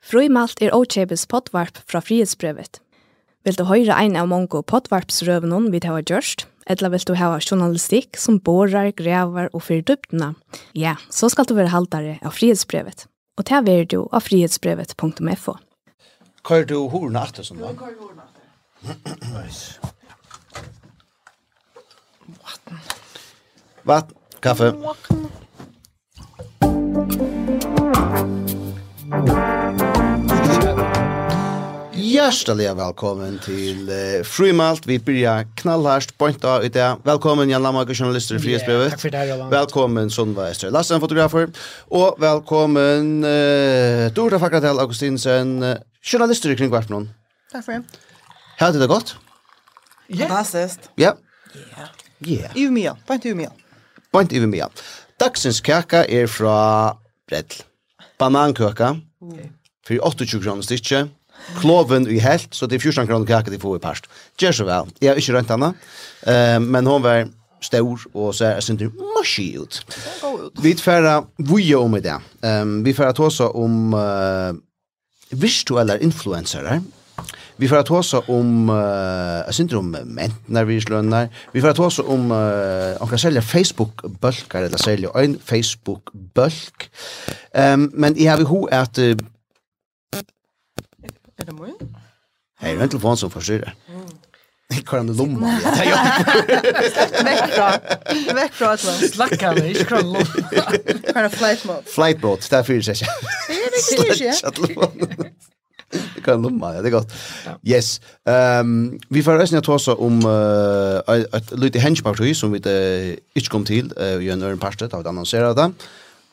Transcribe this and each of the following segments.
Frøymalt er Ochebes potvarp fra frihetsbrevet. Vil du høre ein av mange potvarpsrøvene vi har gjørst, eller vil du ha journalistikk som borer, grever og fyrir dyptene? ja, så skal du være haltere av frihetsbrevet. Og ta er du av frihetsbrevet.fo. Hva er du horna etter som da? Hva er du horna atter? Nice. Vatten. Vatten. Kaffe. Vatten hjertelig velkommen til uh, Frumalt. Vi byrja knallhärst point av ut det. Velkommen, Jan Lamarck, journalist i Frihetsbrevet. Yeah, takk for det Jan Velkommen, Sundva Ester Lassen, fotografer. Og velkommen, uh, Dora Fakratel Augustinsen, journalist i Kringvarpnån. Takk for det. Här det godt? Yeah. Fantastiskt. Ja. Ja. Yeah. Yeah. Umeå, point Umeå. Point Umeå. Dagsens kaka er fra Bredl. Banankøka. Okay. For 28 kroner stykket kloven i helt, så det er 14 kroner kake de får i parst. Gjør så vel. Jeg har ikke rønt henne, uh, men hun var stor og så er synder mushy ut. Vi tfæra vuja om i det. Um, vi tfæra tåsa om uh, virtuelle influencerar. Vi får tåsa om uh, jeg synder om mentnar vi slønnar. Vi får tåsa om uh, kan selja Facebook-bølkar eller selja en Facebook-bølk. Um, men jeg har vi ho at uh, Er det mun? Hei, det er en telefon som forstyrrer. Jeg kan det lomma. Vekk fra. Vekk fra et land. Slakka det, ikke kan lomma. Kan det flight mode? Flight mode, det er fyrir seg ikke. Det er ikke Det kan lomma, ja, det er godt. Yes. Um, vi får røsning ta oss om uh, et lite hengeparti som vi uh, ikke kom til uh, i en øren parste, da vi annonserer det.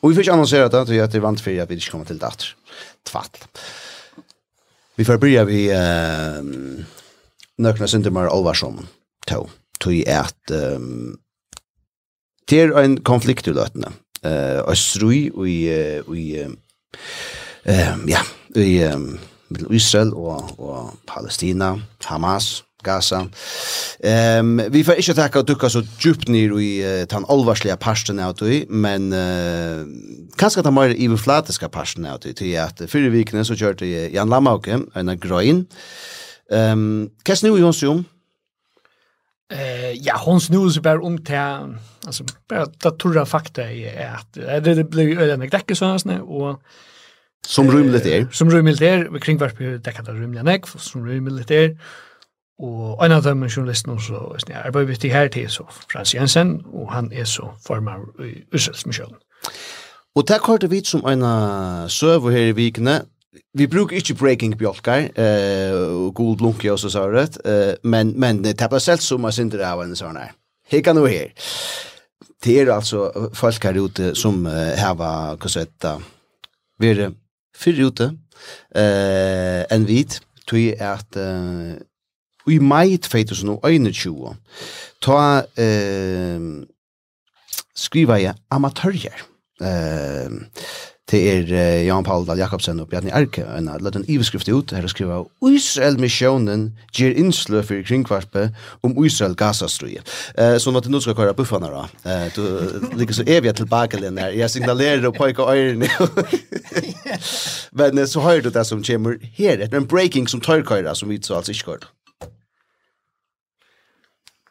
Og vi får ikke annonseret det, til at vi vant for at vi ikke kommer til det. Tvatt. Vi får börja vi uh, nökna syndemar Alvarsson to to i att ehm det er en konflikt i løtene. Eh Östrui och i i ehm ja, i Israel og, og Palestina, Hamas Gaza. Ehm um, vi får inte tacka att ducka så djupt ner i uh, den allvarsliga parsten av det, men uh, kanske ta mer i flatiska parsten av det till att förra veckan så körde Jan Lamauke en groin. Ehm um, kas nu om? Eh ja, hon snur sig bara om till alltså bara att torra fakta är att det blir öden med däck sådana snä och som rymligt är. Som rymligt är, vi kring vart det kan ta rymliga näck som rymligt är. Og en av dem er journalisten så er jeg arbeider i her til så Frans Jensen, og han er så formar i Øselsmisjonen. Og det kvartet vi som en søver her i vikene, Vi brukar inte breaking bjolkar, eh och god blunke og så så rätt, eh men men det tappar selv som man synte av en sån här. Här kan du. Det är alltså folk her ute som här var kosetta. Vi är för ute eh en vit tror at att i mai 2021 ta eh, skriva jeg amatørjer. Eh, det er uh, Jan Paul Dahl Jakobsen og Bjarni Erke, en har lagt en iveskrift ut, her og skriva Israel-missionen gir innslø for kringkvarpet om Israel-Gaza-strøyet. Eh, så nå til nå skal jeg køre buffene da. Eh, du ligger så evig tilbake den her. Jeg signalerer og pojker øyrene. Men uh, så hører du det som kommer her, etter en breaking som tørkøyre som vi så altså ikke går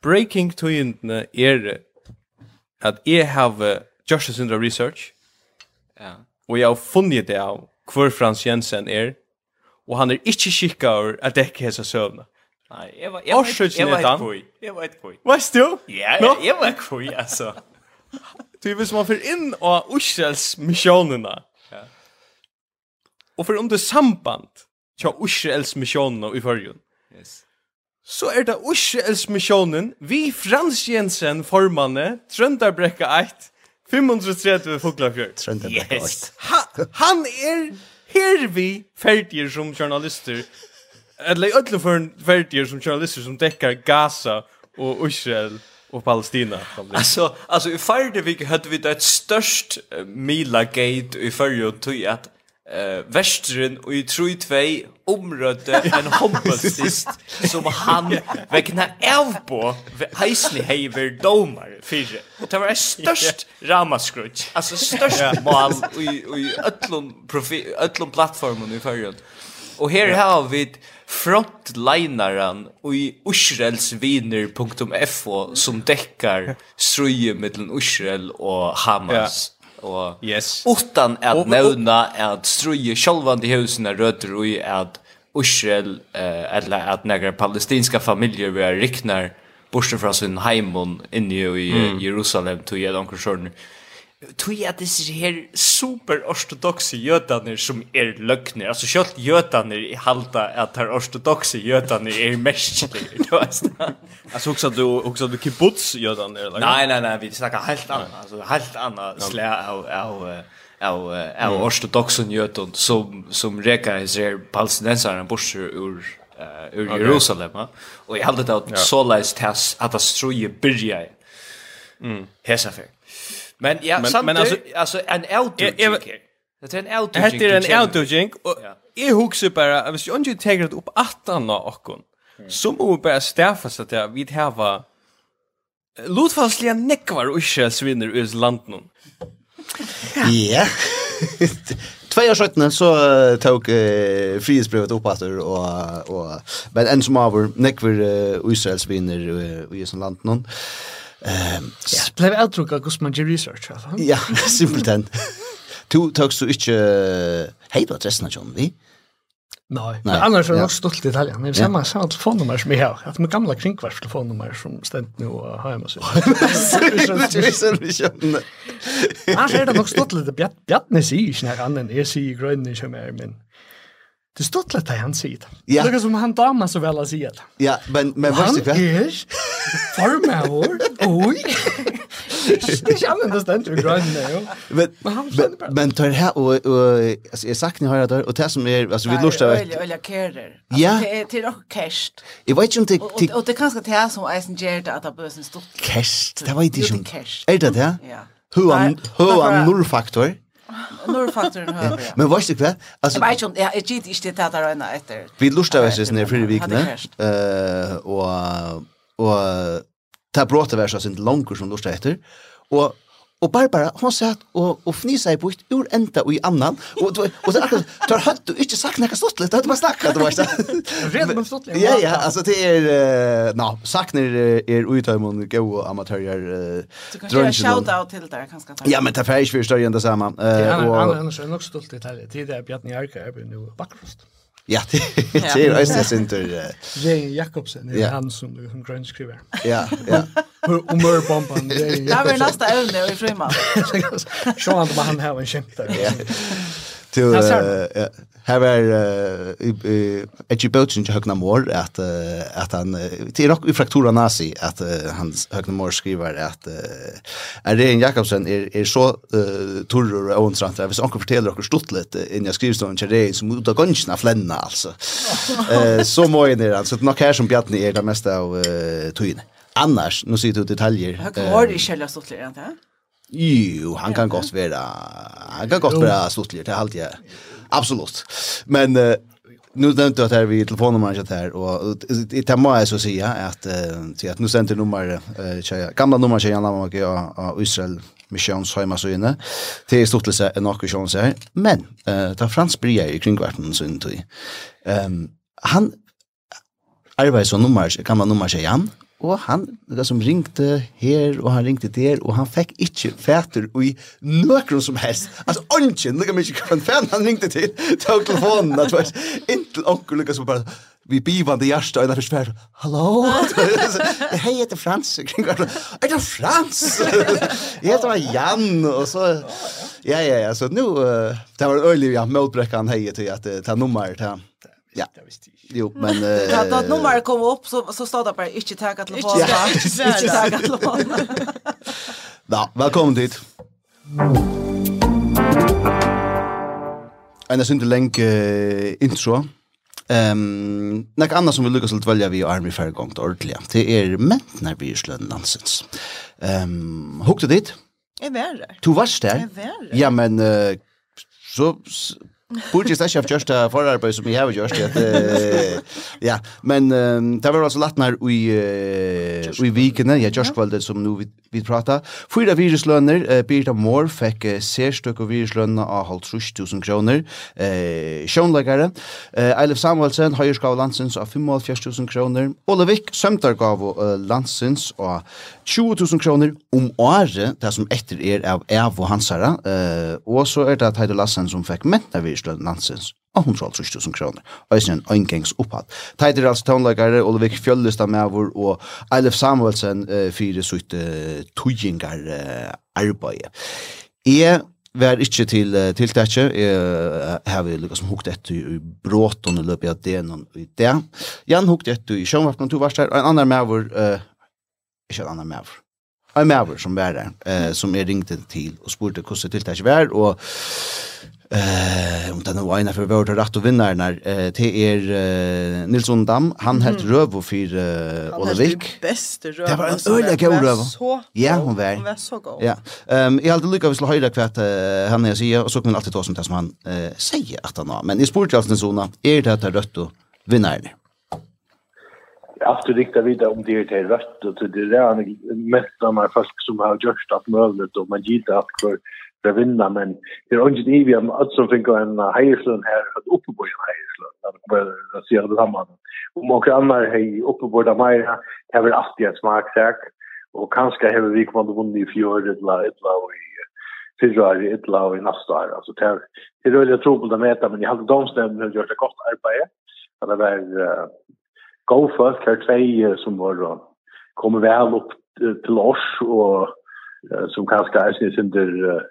breaking tøyendene er at jeg har gjort sin research, ja. og jeg har funnet det av hvor Frans Jensen er, og han er ikke kikket over at det ikke er så søvnene. Nei, jeg var, jeg var, jeg var et kvøy. Jeg var et kvøy. Vet du? Ja, jeg, jeg var et kvøy, altså. Du, hvis man får inn og Israels misjonene, ja. og for under samband til Israels misjonene i førgen, yes. Så er det Ushe Elsmisjonen, vi Frans Jensen formanne, Trøndarbrekka 1, 530 Fuglafjør. Trøndarbrekka 1. Yes. Ha, han er her vi ferdige som journalister, eller i ødelen ferdige som journalister som dekker Gaza og Israel og Palestina. Alltså alltså i förra veckan hade vi det störst Mila Gate i förra tog att eh västren och i tror två område en hoppelsist som han vägna elv på. Heisley Haver domar fyrir och det var störst ramaskruts alltså störst mål i i öllum profi öllum plattformen i förrjun och här har vi frontlinaren i usrelsviner.fo som däckar struje mellan Israel och Hamas og yes. utan at og, nevna at struje sjálvandi husene rødder og at Israel eh, eller at negra palestinska familjer vi er riknar borsen fra sin heimon inni i mm. Jerusalem tog jeg onkur sjørn Tui at disse her superortodoxe jötaner som er løgner, altså selv jötaner i halda at her ortodoxe jødaner er merskelig, du veist. Altså hoksa du, också du kibbutz jødaner? Nei, nei, nei, vi snakkar helt anna, altså helt anna slæ av, av, av, av ortodoxe jødon som, som reka i ser palestinensaren borser ur uh, ur okay. Jerusalem. Og jeg halda det at så leis at det struje byrja i. Mm. Hesa. Men ja, men, samt men alltså, alltså en outdoor Det är en outdoor Det är en outdoor och ja. jag huxar bara, om jag inte tar det upp att han har åkon, så må vi bara stäffa så att vi har här nekvar och inte svinner ur landet Ja. Två år sedan så tog eh, frihetsbrevet upp att och, och men en som avur nekvar uh, Israels vinner uh, i sån land någon. Ehm, ja. blev outdruk av hvordan man gjør research, altså. Ja, simpelthen. Du tøkst du ikke hei på adressen av John, vi? Nei, men annars er det nok stolt i Italien. Det er samme, samme telefonnummer som jeg har. Jeg har med gamla kringkvars telefonnummer som stendt nå og har jeg med seg. Annars er det nok stolt litt. Bjartne sier ikke noe annet enn jeg sier grønne som er, men... Det stod lite han sier det. Ja. Det är som han damer så väl att säga det. Ja, men men vad det? Han är Farmor? Oj! Det är annorlunda ständer i grönnen, jo. Men, men, men tar här, och, och alltså, jag sagt ni har det och det som är, alltså vi lustar vet. Ölja, ölja kärer. Ja. Det är också kärst. Jag vet inte om det... Och det kanske till här som eisen gör det att det behövs en stort... Kärst, det var inte som... Är det det? Ja. Hur är norrfaktor? Null faktoren höver. Men vad du vad? Alltså Jag vet inte, jag gick inte det är ena efter. Vi lustar oss ner för vikna. Eh och og ta bråta vær så sint langur som lustar etter. Og Og Barbara, hon satt og, og fnisa i bort ur enda og i annan. Og, og, og så akkurat, du har du ikke sagt nekka stottelig, du har bare snakket, du vet ikke. Red med stottelig. Ja, ja, altså det er, uh, no, sakner er uitøymon gode amatører uh, du kan jeg shout-out til der, kanskje. Ja, men det er ikke vi større enn det samme. Uh, det han, han, han, han, han, han, han, han, han, han, han, han, han, han, han, Ja, det är Östra Center. Jane Jakobsen är han som som grönskriver. Ja, ja. Och mer bomban. Det var nästa ämne i frimma. Så han bara han här en kämpe. Ja. Till ja här var ett jubelchen till Högna mor att att han till rock i fraktura nazi att han Högna mor skriver att är det en Jakobsen är är så torr och ontrant vis onkel fortæller och stort lite in jag skriver så en det som uta gångna flänna alltså eh så må det alltså nog här som Bjarni är det mesta av tyn annars nu ser du detaljer Högna Mår i källa stort lite inte Jo, han kan godt være, Han kan godt være stortlig lite, det har. Absolut. Men uh, nu nämnde jag att här vi telefonnumret här och i må är så att säga att uh, att nu sent nummer uh, tjeja, gamla nummer tjejen namn och jag Israel missions hemma så inne. Det är stort en aktion så här. Men eh uh, ta Frans Brie i kring kvarten så inte. Ehm um, han arbetar som nummer, gamla nummer tjejan Og han det som ringte her, og han ringte der, og han fikk ikke fæter i nøkron som helst. Altså, ånden, lukka mykje hva fan han ringte til, tog telefonen, at var inntil onker lukka som bare, vi bivande hjärsta, og først fæter, hallo, hei, jeg heter Frans, er det Frans? Jeg heter meg Jan, og så, ja, ja, ja, så nu, det var øylig, ja, målbrekkan hei til at det er nummer, det Ja. Jo, men eh uh, ja, då nummer kom upp så så stod det bara inte ta telefonen. på. Inte ta telefonen. Ja, välkommen dit. Ein sint lenk uh, intro. Ehm, um, nek annars som vi lukkast til velja vi Army Fair gong til ordelig. Det er mentnar vi sløn landsens. Ehm, um, hukte dit? Jeg värre. Du varst der? Jeg var. Ja, men uh, så Burde Borde ikke ha gjort det forarbeid som jeg har gjort det. Ja, men um, det var alltså lätt när vi vi vikene, jag just kväll som nå vi vi prater. Fyra viruslønner, uh, Birta Moore uh, särstök av viruslønner av halvt 3000 kroner. Uh, Sjönläggare, uh, Eilif Samuelsen, høyerskav landsins av 55 kroner. Olevik, Sømtar uh, landsins av 20 000 kroner om året, det som etter er av Evo Hansara. Uh, og så er det Heide Lassen som fikk mentna fyrirsløn landsins av 130.000 kroner. Øysen en øyngengs opphatt. Teitir altså tøvnleikare, Olvik med vår, og Eilef Samuelsen uh, fyrir sutt uh, tøyingar uh, arbeid. Jeg var ikke til uh, tiltakje. Jeg har vi lukket som hukt etter i bråten og løpet av det noen i det. Jan hukt etter i sjønvapnen to varst her, og en annen med vår, uh, ikke en annen med vår, en med vår som var der, uh, som jeg ringte til og spurte hvordan tiltakje var, og Eh, om den var ena för vårt rätt och vinnarna eh till er uh, Nilsson Dam, han helt mm. röv och för eh, Olevik. Det var en öliga god röv. Ja, hon var. Hon var så god. Ja. Ehm jag hade lyckats slå höra kvart uh, han när jag säger och så kan man alltid ta som det som han uh, säger att han har. Men i sportjästen zona är det här rött och vinnarna. Efter riktar vidare om det är till rött och till det är mest av de folk som har gjort att möjligt och man gillar att för ska vinna men det är inte det vi har att som fick en hejslön här att uppe på en hejslön att det bara raserar det samman och många andra hej uppe på där mig har väl alltid en smaksak och kanske har vi kommit vunnit i fjör eller eller i fyrrar i ett lag i nästa år. Alltså det är det är väldigt trubbel att mäta men jag hade domstämmen har gjort ett gott arbete. att Det var uh, go first här två som var då kommer väl upp till oss och som kanske är sin under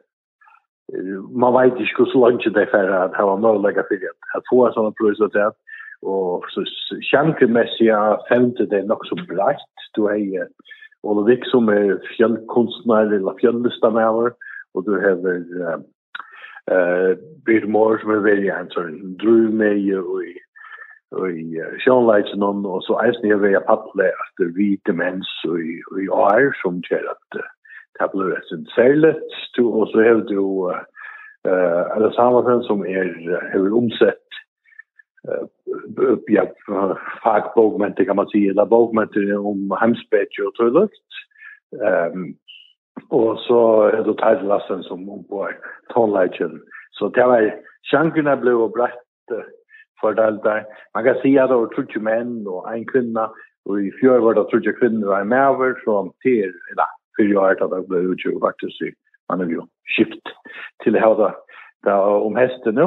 man vet ikke så lønge det for at det var mulig for at få en sånn prøvelse til at og så sjankemessig femte det nok så breit du har Ola Vik som er fjellkunstner eller fjellestamever og du har eh Bird Moore som er veldig en sånn drummeie og i og i sjånleitsen og så eisen jeg vil a paddle etter vi demens og i år som kjer at uh, det blir rett særligt, og så har du uh, alle sammen som er, har omsett uh, ja, fagbogmenter kan man si, eller bogmenter om hemspetje og tøylukt. Um, og så er det teilassen som om på tonleitjen. Så det var sjankene ble jo brett uh, fordelt der. Man kan si at det var trutje menn og en kvinne, og i fjør var det trutje kvinner og en maver, så det er, eller fyrir året att det blev utgjøret faktiskt i man er ju skift till å ha det om hästen nu.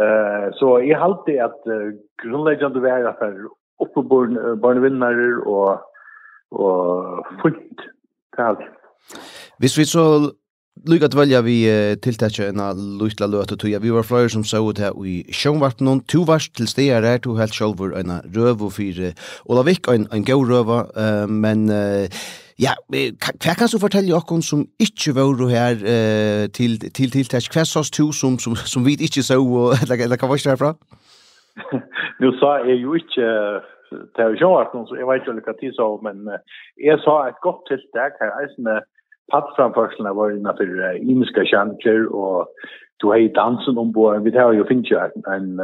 Eh så i halt det att uh, grundläggande vara för uppborn barnvinnare och och fullt tal. Hvis vi så lukka at velja vi uh, tiltakja enn a lutla løtu tuja. Vi var fløyer som så ut her i sjånvartnån. Tu vars til stegar her, tu helt sjolvur enn a røvu Ola Olavik, en, en gau røva, uh, men uh, ja, hva kan du fortelle okkon som ikkje var her uh, til, til tiltak? Hva sas tu som, som, som vi ikkje så, og, eller, eller hva var ikke herfra? Nu sa jeg jo ikke til sjånvartnån, så jeg vet jo lukka tid så, men jeg sa et godt tiltak her, eisne, pattframførselen var innenfor uh, imiske kjentler, og du har dansen ombord. Vi har jo finnes jo en,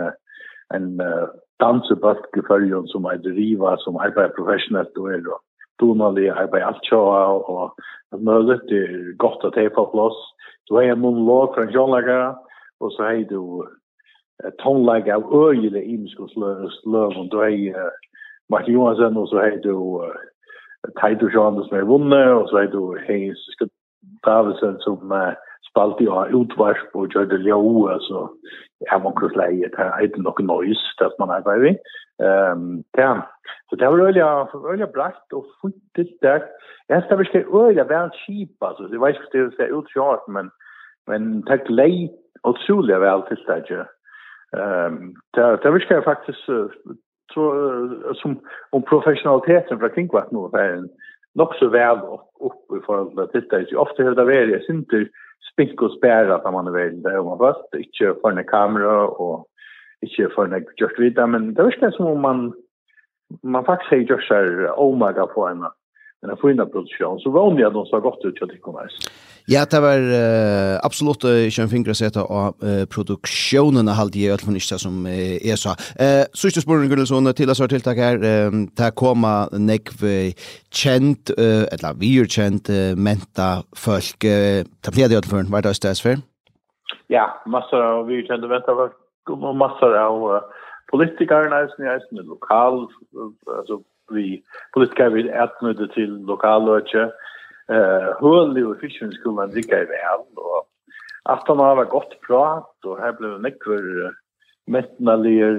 en uh, dansebøtt i følgen som er driva, som arbeider professionelt og er donalig arbeider alt sjåa, og mølet er godt å ta på plass. Du har en monolog fra en sjålagere, og så har du uh, tonlag av øyelig imiske sløv, og Du har uh, Martin Johansen, og så har du uh, Taito Johannes som er vunnet, og så er du Heinz Davidsen som uh, spalt i av utvarsp og gjør det ljå, altså, jeg har mange leie, det er ikke noe noise, det man er bare i. Um, ja. Så det var øyelig, øyelig brakt og funnet der. Jeg synes det var øyelig vel kjip, altså, jeg vet ikke om det ut kjart, men, men det er leie utrolig vel til det, ikke. Um, det, det var ikke faktisk, tror som om professionaliteten fra kringvatten och en nog så väl upp i förhållande till det är ju ofta hur det är det syns inte spink och spärra att man är det där man fast inte för en kamera och inte för en just vidare men det är som om man man faktiskt säger just så omega på en en fina produktion så vanliga de så gott ut jag tycker mest. Ja, det var uh, absolutt uh, ikke en finger å sette av uh, produksjonen av halvdige, i hvert fall ikke som uh, jeg sa. Uh, Sørste spørsmål, Gullesson, til å svare tiltak her, um, det kommer nekv kjent, uh, eller vi er kjent, uh, menta folk. Uh, det ble det i hvert fall, hva er det stedet for? Ja, massor av vi er kjent menta folk, og massor av uh, politikere, eisen, eisen, lokal, altså vi politikere vil etnøyde til lokaløkje, og eh hulli och fisken skulle man dricka i väl och att han har gott prat och här blev nekver mättnalier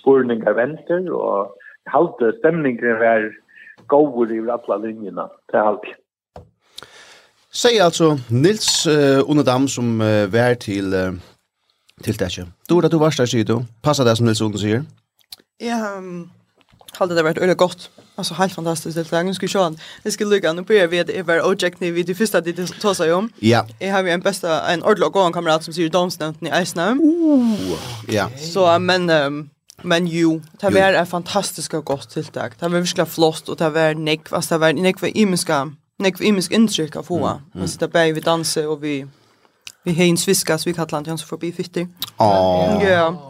spurningar vänster och halt stämningen var god i alla linjerna till allt. Säg alltså Nils uh, Onedam som uh, vär till uh, till Täsche. Du att du varst där, säger du. Passar det som Nils Onedam säger? Ja, um, hade det varit öde gott Alltså helt fantastiskt det länge Nu ska vi. Det ska lycka nu börjar vi det var objekt ni vid det första det tar sig om. Ja. Jag har ju en bästa en ordlag och en kamrat som säger domsnämnt i Isna. Ja. Så men um, men ju det var ett fantastiskt och gott tilltag. Det var verkligen flott och det var nick, vad det var nick för imiska, nick för imisk intryck av hoa. Mm, mm. Alltså där vi dansa och vi vi hejns en vi kallar han förbi fitter. Ja.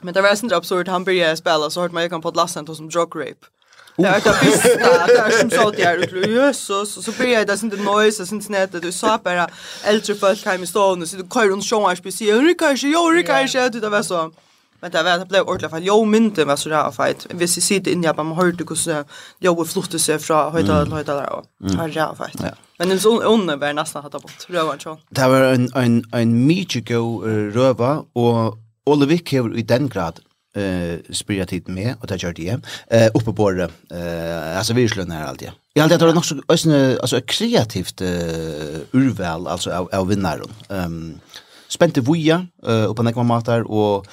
Men det var sånt absurd han började spela så hört man jag kan på lasten som drug rape. Det var det bästa, det var som så att jag är Jesus, och så, så började det sånt noise och sånt snett att du sa bara äldre folk hem i stående, så du kör runt sjån och speciellt hur kanske, jo hur kanske, det var så. Men det var det blev ordentligt fall. Jo mynte var så där fight. Vi ser sitter inne på man hörde hur så jag flotte sig från höjda till höjda där. Har jag fight. Men den sån onne var nästan hade bort. Rövan så. Det var en en en mycket go röva och Olivik har i den grad eh spyrja tid med och ta kört igen. Eh uppe på det. Eh alltså vi slår ner allt. Jag alltid tror det också ösne alltså kreativt eh, urval alltså av, av vinnaren. Ehm um, spänt vuja eh uppe när några matar och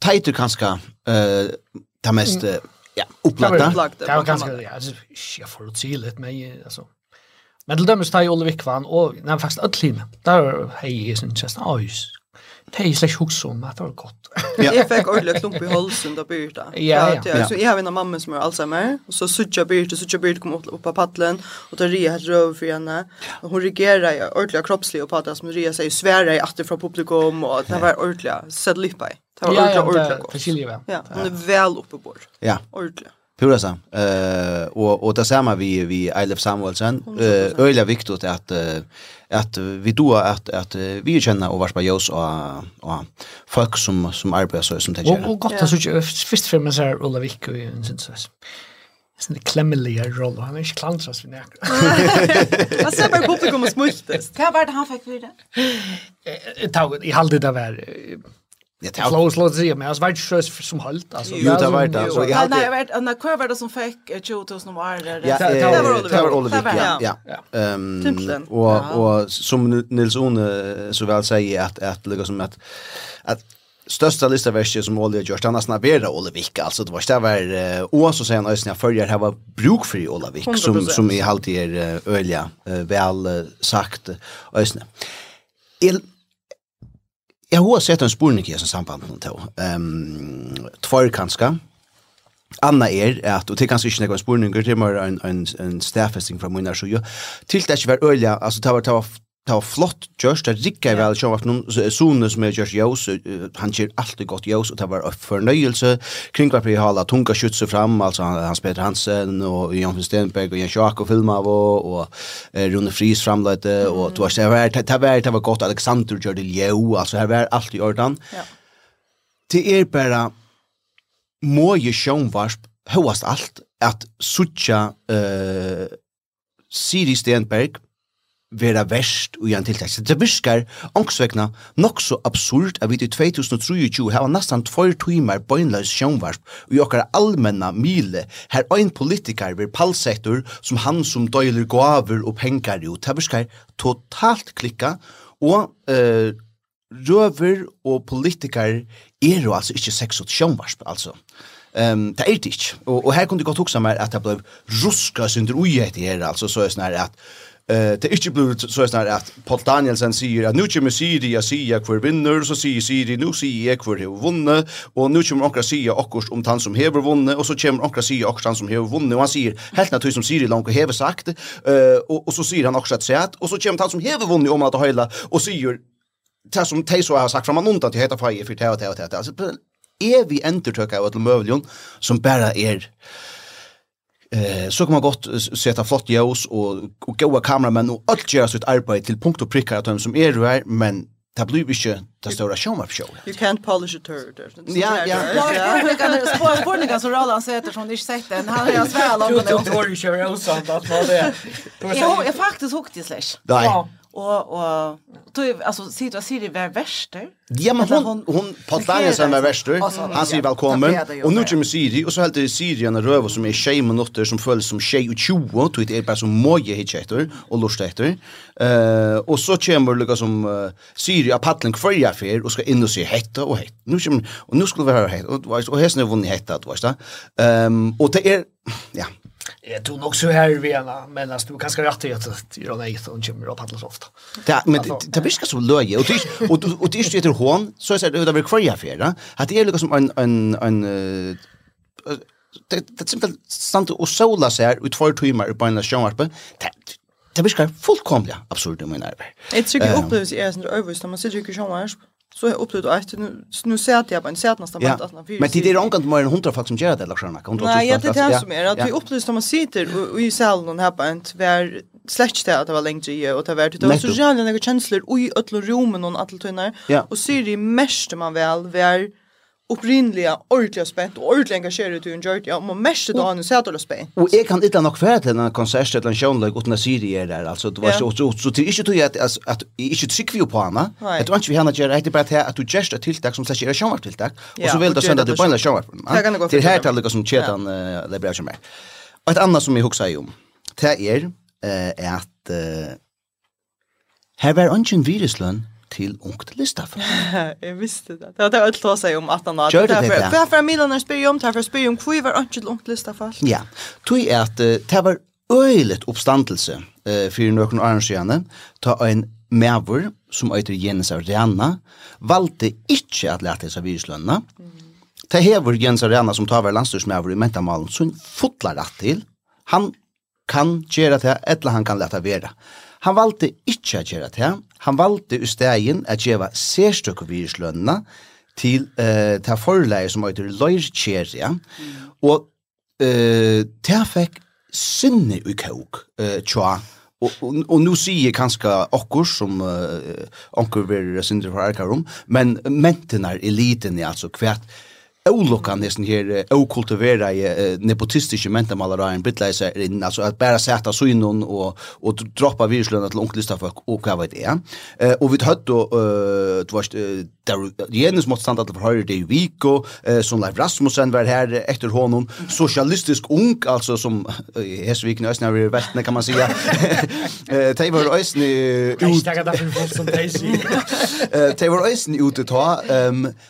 tajter kanske eh ta mest mm. ja upplagda. Det var ganska ja alltså jag får se lite men alltså Men til dømes tar jeg Ole Vikvann, og nei, faktisk alle. Der er hei, jeg synes, jeg synes, Det er slett hos om at det var godt. Ja. jeg fikk ordentlig klump i halsen da Birta. Ja, ja. ja. Så jeg har en mamma som har Alzheimer og så sucha Birta, sucha Birta kom opp på paddelen, og tar ria helt røv for henne. Och hon reagerar ordentlig ordentligt kroppsligt och på det som ria seg svärar i atter fra publikum og det var ordentlig sett litt på. Det var ordentligt ordentligt gott. Ja, ja, hun er vel oppe på bord. Ja. Ordentlig. Pura sam. Eh uh, och och det samma vi vi Eilef Samuelsen. Eh uh, öliga viktigt att uh, att vi då att att vi känner och vars på jos och och folk som som arbetar så som det gör. Och gott att så först för mig så här Ola Wick och en sån så. Det är en klemmelig roll, han er ikke klantras vi nekker. Han ser bare publikum og smultes. Hva var det han fikk for det? Jeg halde det var Ja, det var slått sig men jag vet inte så som halt alltså. Jo, det var det. Så jag hade Nej, jag vet när kvar var det som fick 2000 år året. Ja, det var det. Det var Oliver. Ja, ja. Ehm och och som Nils One så väl säger att att liksom att att största lista verser som Olle gjort annars när Bera Olle Wick alltså det var det var och så sen ösnä följer här var bruk för Olle Wick som som i halt är öliga väl sagt ösnä. Jeg har sett en spurning i samband med det. Um, Tvær kanskje. Anna er at, og det er kanskje ikke noen spurninger, det er en, en, en stedfesting fra min så til det ikke var øyelig, altså det var, det var det var flott gjørst, det rikker vel sjå at noen sone som er gjørst jøs, han gjør alltid godt jøs, og det var fornøyelse. Kring hver hala tunga skjutse fram, altså Hans Peter Hansen, og Jan Stenberg, og Jens Jakob film av, og Rune Friis framløyte, og det var, det var, det var, det var godt, Alexander gjør det ljø, altså her var alt i ordan. Det er bare, må jo sjånvarsp, høyast alt, at suttja uh, Siri Stenberg, vera verst og igjen tiltak. Så det virkar ångsvekna nok så absurd at vi til 2023 hava nesten 2 timer bøgnløs sjønvarp og i okkar allmenna mile her ein politikar vir palsektor som han som døyler gaver og pengar jo. Det virkar totalt klikka og uh, røver og politikar er jo altså ikke sex og sjønvarp altså. Ehm det er det ikke. Og, og her kunne du godt huske meg at det ble ruska synder ui etter her, altså så er det sånn her at Eh det är inte blivit så här att Paul Danielsen säger att nu kommer Syria säga kvar vinner så säger Siri nu säger jag kvar hur vunne och nu kommer Ankara säga också om han som har vunne och så kommer Ankara säga också han som har vunne och han säger helt naturligt som Siri långt har sagt eh och och så säger han också att säga och så kommer han som har vunne om att höjla och säger det som Tej så har sagt från man undan till heter fire för det och det och det alltså är vi entertöka av ett möjligen som bara är Eh, så kan man gott sätta flott ljus och och goa kameramän och allt göra sitt arbete till punkt och pricka att dem som är där men det blir ikke det stora show up show. You can't polish a turd. Ja, ja. Spårningen som Roland Söter som ni inte sett den, han har jag sväl om det. Du tror ju kör osant att man det. Jag faktiskt hukte slash. Nej och och du alltså sitter jag ser det var värst. Ja men hon hon Patlania som är värst. Han säger välkommen. Och nu kommer Siri och så helt det Syrien röva som är tjej med notter som följs som tjej och tjoa och det är bara som moje hit efter och lust efter. Eh och så kommer Lucas som Siri av Patlen kvarja för och ska in och se hetta och hett. Nu kommer och nu skulle vi höra hett och och hästen vunnit hetta att vet va. Ehm och det är ja Jag tror nog så här vi alla men alltså du kanske rätt att att göra nej så kommer upp alla så ofta. Ja men det viskar så löje och det och och det är ju hon så är det över kvar affär att det är liksom som en en en det det simpelt sant och sola så här ut för timmar på en sjönvarpe. Det viskar fullkomligt absurd i min nerver. Det tycker jag upplevs är sån överst när man sitter i sjönvarpe så jag upplevt att nu nu ser att jag på en sätt nästan ja. att Men det är ångant mer än 100 folk som gör det eller såna kan Nej, jag det är som är. Att vi upplevs när man sitter och i salen och här på en tvär släkt det att det var längre i och det var det var så jävla några känslor och i ötla rummen och allt tunnar och så är det mest man väl var upprinnliga ordentliga spänt och ordentligt engagerad i en gjort ja man mest då han sätter det spänt. Och jag kan inte nog för den här konsert eller en show utan att se det där alltså det var så så så det är inte tog att att inte tryck vi på henne. Att du inte vi henne göra det bara att du just ett tilltag som säger show tilltag och så vill du sända det på en show. Det kan gå för det. Det här talet som chetan det blir så mer. Och ett annat som jag huxar om. Det är eh att här var ungen viruslön til ungt listaf. jeg visste det. Det var det ødelt å si om att han Gjør det det? Det er for Milan er om, det er for om hvor var ungt til ungt listaf. Ja, tog er at det var øylet oppstandelse uh, for noen år siden, ta en mævur som øyter Jens Arena, valgte ikke at lete seg viruslønna. Mm. Det hever Jens Arena som tar hver landstyrsmævur i mentamalen, som fotlar rett til. Han kan gjøre det, eller han kan lete være. Han valgte ikke å gjøre det. Han valgte i stegen å gjøre særstøkke viruslønene til, uh, til forleie som heter Løyrkjeria. Mm. Og uh, det fikk sinne i kåk uh, tja. Og, og, og nu sier kanskje okkur som uh, onkur vil sindre for Arkarum, men mentenar eliten er altså kvært olukka nesten her okultivera i nepotistiske mentamalare en bitleise inn, altså at bare seta synon og, og droppa viruslønna til onkelista folk og hva vet jeg. Og vi hade og du varst der Jens måtte standa til høyre det i Viko, som Leif Rasmussen var her etter honom, sosialistisk ung, altså som Hesviken i Østene har vært vettene kan man säga. Eh De var Østene ut... De var Østene ute ta,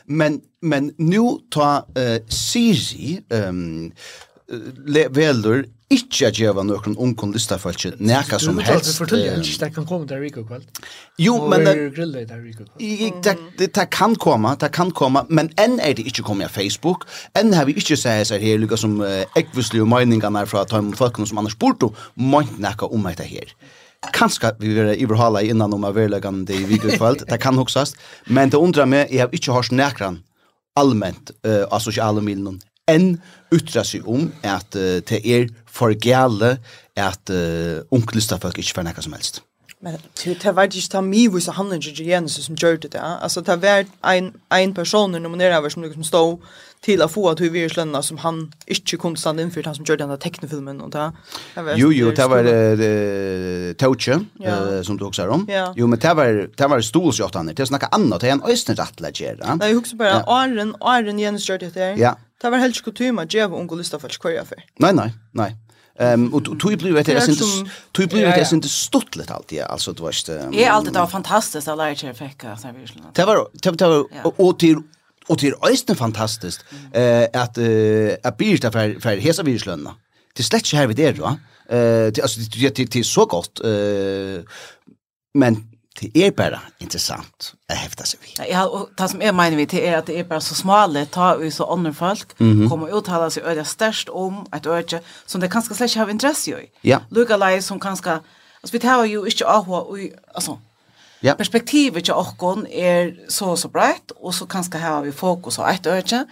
men men nu ta uh, Siri um, velur ikke at gjeva noen ungkund listafeltje neka som helst. Du fortalte at det kan komme til Rico kveld. Jo, men det kan komme, det kan komme, men enn er det ikke kommet av Facebook, enn har vi ikke sett seg her, lukka som ekvislige meningarna fra Tøym Folkene som annars borto, månt neka om dette her. Kanska vi vil iverhala innan om av verlegan det i Rico kveld, det kan hoksast, men det undrar meg, jeg har ikke hørt nekran allmänt uh, av sociala medier en yttra sig om att uh, det är för gälle att uh, onkelista folk inte får något som helst. Men det det var ju inte mig vad så han inte igen som gjorde det. Alltså det var en en person när man som liksom stod till att få att hur vi slönna som han inte kunde stanna inför han som gjorde den där teknofilmen och där. Jo jo, det var eh Touche som du också om. Jo men det var det var stolsjotan. Det snacka annat än östern rattlägger. Nej, hugsa bara Arren Arren Jens gjorde det. Ja. Det var helt kutym att ge unga lista för skoja för. Nej nej, nej. Ehm och tog blev det är inte tog blev det inte stottligt alltid alltså det var Det Är alltid det fantastiskt att lära sig fäcka så här visst. Det var det var och till Og det er øyne fantastisk eh, at, eh, at Birta for, for hesa virslønna. Det er slett ikke her vi der, va? Eh, det, altså, det, det, det, er så godt. Eh, men det är bare intressant att häfta sig vid. Ja, och det som är mener vi til är att det är bara så smale, ta vi så andra folk mm -hmm. kommer uttala sig øyne størst om et øyne som det kanske släcker av intresse i. Ja. Lugga som kanske altså vi tar ju ikke av och alltså Ja. Perspektivet til okkon er så så breit, og så kanskje har vi fokus på ett øyne.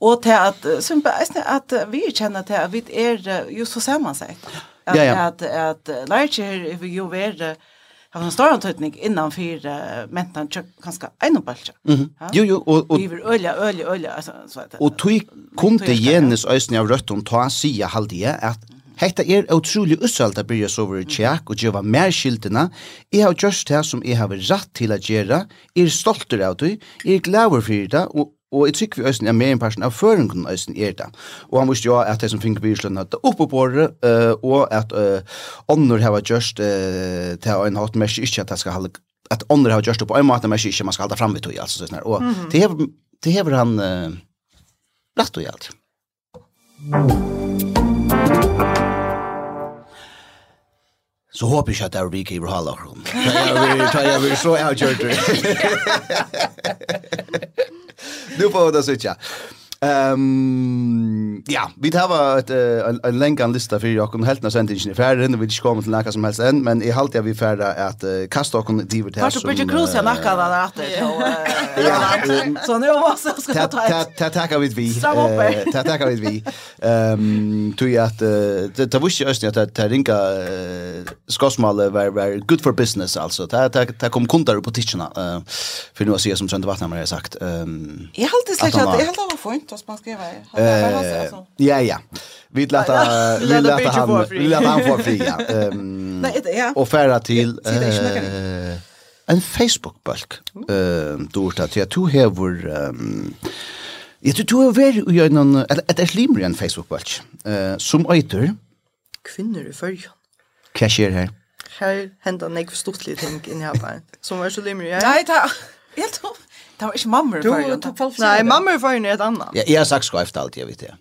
og til at, sumpa, at vi kjenner til at vi er just så sammansett. At, ja, ja. at, at, at lærkjer jo være har en stor antydning innan för uh, mentan ganska en balcha. Mm. Jo jo och och vi vill ölja ölja ölja alltså så att. Och tog kunde Jens ösnen av rött och ta sia halde jag att Hetta er utrolig usalt at byrja sover i tjekk og djeva mer skiltina. Jeg har gjørst det som jeg har rett til å gjøre. Jeg er stolter av det. Jeg er glæver for det, og Og jeg tykker vi øysen er mer en person av føringen øysen er det. Og han visste jo at det som finner byrslønn at det oppe på det, uh, og at uh, ånder har gjørst uh, til en hatt mer ikke at det skal holde at ånder har gjørst det på en måte mer ikke man skal holde fram ved tog, altså sånn her. Og mm -hmm. det hever han uh, rett og gjeld. Mm Så håper jeg at det er vi ikke i Brhala. Jeg vil så avgjørt det. Nu får vi det sitte. Ehm ja, vi tar var ett en, en länkan lista för jag kommer helt när sent inte färdig och vi ska komma till några som helst än men i halt jag vi färda att uh, kasta och kunde divert här så. Bridget bridge cruise jag nackar där att det. Så nu måste jag ska ta ett. Ta ta vid vi. Ta ta vid vi. Ehm tror jag att det var ju östnät att ta ringa skosmalle var var good for business alltså. Ta ta ta kom kunder på tischerna. Eh för nu att se som sönder vattnar har sagt. Ehm. Jag halt det släckt. Jag halt det var fint ut oss man skriver. Eh. Ja ja. Vi låter vi låter han vi låter han få fri. Ja. Ehm. Nej, det ja. Och färra till eh en Facebook bulk. Ehm då står det att du har vår ehm Jag tror du är väl i en ett ett slimmer en Facebook bulk. Eh som äter Kvinner i färjan. Cashier här. Här händer något stortlige ting i här bara. Som är så limmer jag. Nej, ta. Helt tomt. Det var ikke mamma i fargen. Nei, mamma i fargen er et annet. Ja, jeg har sagt skreft alltid, jeg vet det.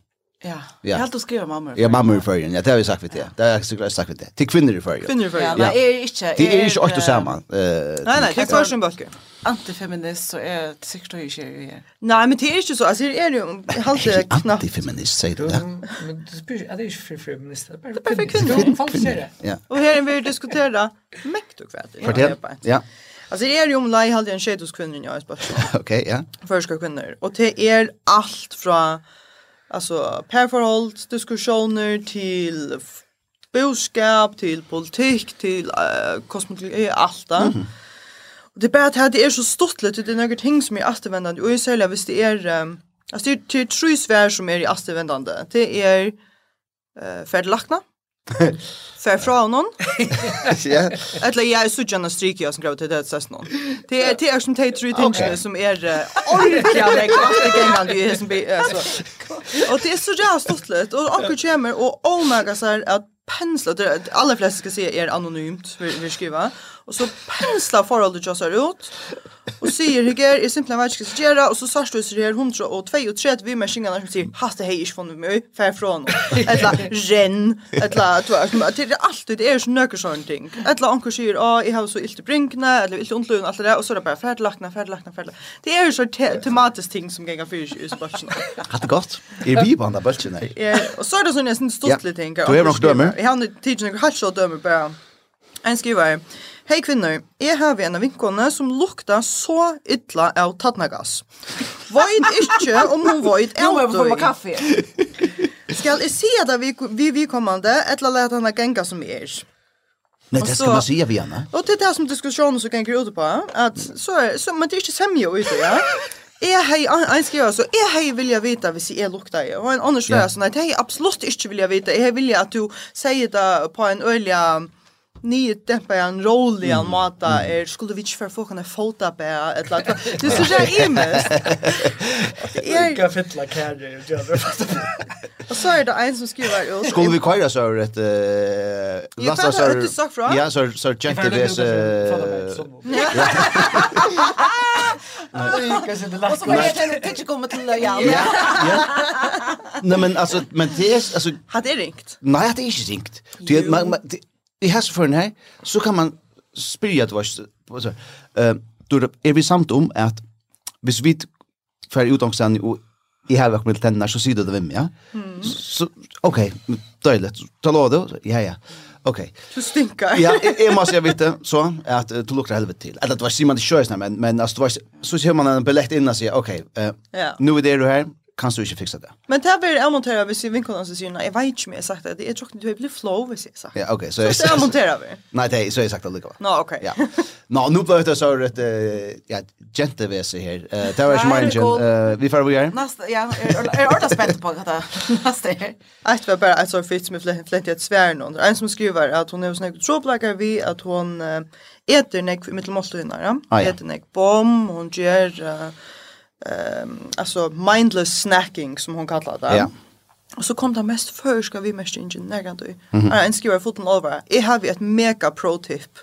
Ja, ja. jeg har alltid skrivet mamma i fargen. Ja, mamma i fargen, ja, det har vi sagt vid det. Det har jeg sagt vid det. Til kvinner i fargen. Kvinner i fargen. Ja, men er ikke... Det er ikke åtte sammen. Nei, nei, det er fargen bøkker. Antifeminist, så er det sikkert du ikke er. Nei, men det er ikke så, altså, det er jo halvt knapt. Antifeminist, sier du det? Men du spyr, det er ikke for feminist, det er bare for kvinner. Det er bare for kvinner. Og her er vi diskuterer mekt og kvart. Ja, ja. Alltså det är ju om lei halde en shadows kvinnor jag spår. Okej, ja. Yeah. Förska kvinnor och det är allt från alltså parforhold, diskussioner till boskap till politik till uh, kosmetologi allt där. Mm -hmm. Och det är bara att det är så stortlet, det är några ting som är återvändande och i sälja visst det är um, alltså det är, det tre svär som är i återvändande. Det är eh uh. För från någon. Ja. Eller jag är så gärna stryker jag som graviditetssessen. Det är det är som tar tre tinge som är orka med kvart igen när det är som så. Och det är så jävla stort och akkur kommer och oh my god att pensla det alla flesta ska se är anonymt vi skriver Og så penslar forholdet jo ser ut. og sier hygger, är simpelthen vet ikke hva ska göra. og så sørst du sier her 100 og 2 og 3, vi med skingene som sier, hatt det hei ikke funnet von mig, fra från. Eller renn. Eller vet, Det er alltid, det er så nöker sånne ting. Eller anker sier, å, jeg har så ilt i brinkene, eller ilt i ondløyen, alt det der, og så er det bara färdlakna, färdlakna, färdlakna. Det är ju så tematisk ting som ganger för sig i spörsmål. Hatt det godt, er vi på andra bölsen här? Och så er det sånn nästan stortlig ting. Du är nok dømer. Jeg har tid til noen halvt så dømer, bare. En skriver, Hei kvinner, jeg har en av vinkene som lukta så ytla av tattnagass. Void ikke om hun void er Nå må jeg få meg kaffe. Skal jeg si at vi, vi, vi kommande, etla leta henne genga som er. Nej, det ska man säga vi gärna. Og det är det som diskusjonen som gänger ut på. at så, er, så, men det er ikke semje ute, ja. Jeg hei, en skriver så, jeg hei vilja vita hvis jeg lukta i. Og en annen skriver sånn at jeg absolutt ikke vilja vita. Jeg hei vilja at du sier det på en øyelig nye dempa en roll i en måte er skulle vi ikke for få kunna fota på et eller annet Det så jag är mest. Är kan fytla kære og göra fast. Så er det en som skriver ut. Skulle vi köra så ett eh lasta så Ja så så checkte det så. Nej, kanske det lasta. Och så är det pitch kommer till ja. Ja. Nej men alltså men det är alltså hade ringt. Nej, det är inte ringt. Du man i hesse for her, så kan man spyrja at vars, uh, du, er vi samt om at hvis vi fer utgangsen og i har vært med tenner, så sier du det hvem, ja? Mm. Så, ok, døylig, ta lov det, ja, ja. Ok. Du stinker. ja, jeg, jeg må si vite, så, at uh, du lukter helvete til. Eller det var sier man det kjøres, men, men altså, det var, så ser man en billett innan og sier, ok, uh, ja. nå er det du her, kan du ikke fikse det. Men det blir jeg monterer hvis jeg vinkolen så sier, jeg vet ikke om jeg har sagt det, jeg tror ikke du har blitt flow hvis jeg har sagt det. Ja, ok. Så, så, så jeg monterer vi. Nei, det, er så har jeg sagt det likevel. Nå, ok. ja. Nå, nå ble det så et ja, jentevese her. Uh, det var ikke mer enn Vi får vi gjøre. Neste, ja, jeg er ordentlig spent på hva det neste her. Et var bare et sånt fyrt som er flent i et svær noen. En som skriver at hun er snakket tråplakker vi, at hun eter nek i mittelmåltøyene, ja. Eter nek bom, hon gjør... Uh, um, alltså mindless snacking som hon kallar det. Ja. Och så kom det mest för ska vi mest ingen när du. Mm -hmm. En skriver foten över. Jag har ett mega pro tip.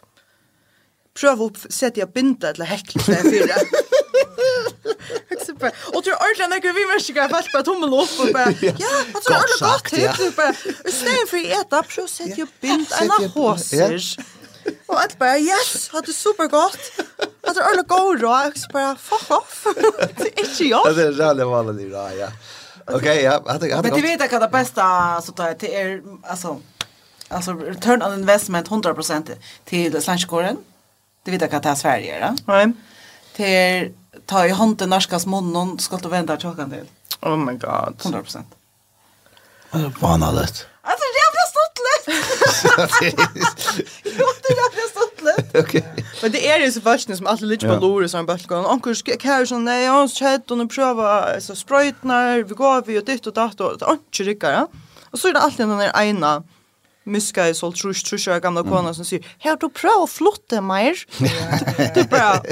Pröva upp sätta jag binda eller häckla för fyra. Super. Och tror ordentligt när vi mest ska fast på tummen upp och bara ja, vad så ordentligt gott tip typ. Istället för att äta så sätta jag binda en håsers. Och att bara yes, hade super gott. Alltså Arne går då och så bara fuck off. Det är inte jag. Det är jävla vanligt då, ja. Okej, ja. Men du vet att det bästa så tar det är alltså alltså return on investment 100% till slanskåren. Du vet att det är Sverige, va? Nej. Till ta i hand den norska smånnen ska du vända tjockan till. Oh my god. 100%. Det är vanligt. Alltså Jo, det er det stått litt. Okej. Men det är ju så värst som alltid lite på lore som bara går. Onkel kär som nej, jag chat och nu prova så spröjtnar, vi går vi och ditt och datt och inte rycker, ja. Och så är det alltid den där ena muska i sålt trus trus jag gamla kona som säger här du pröva att flotta mer det är bra.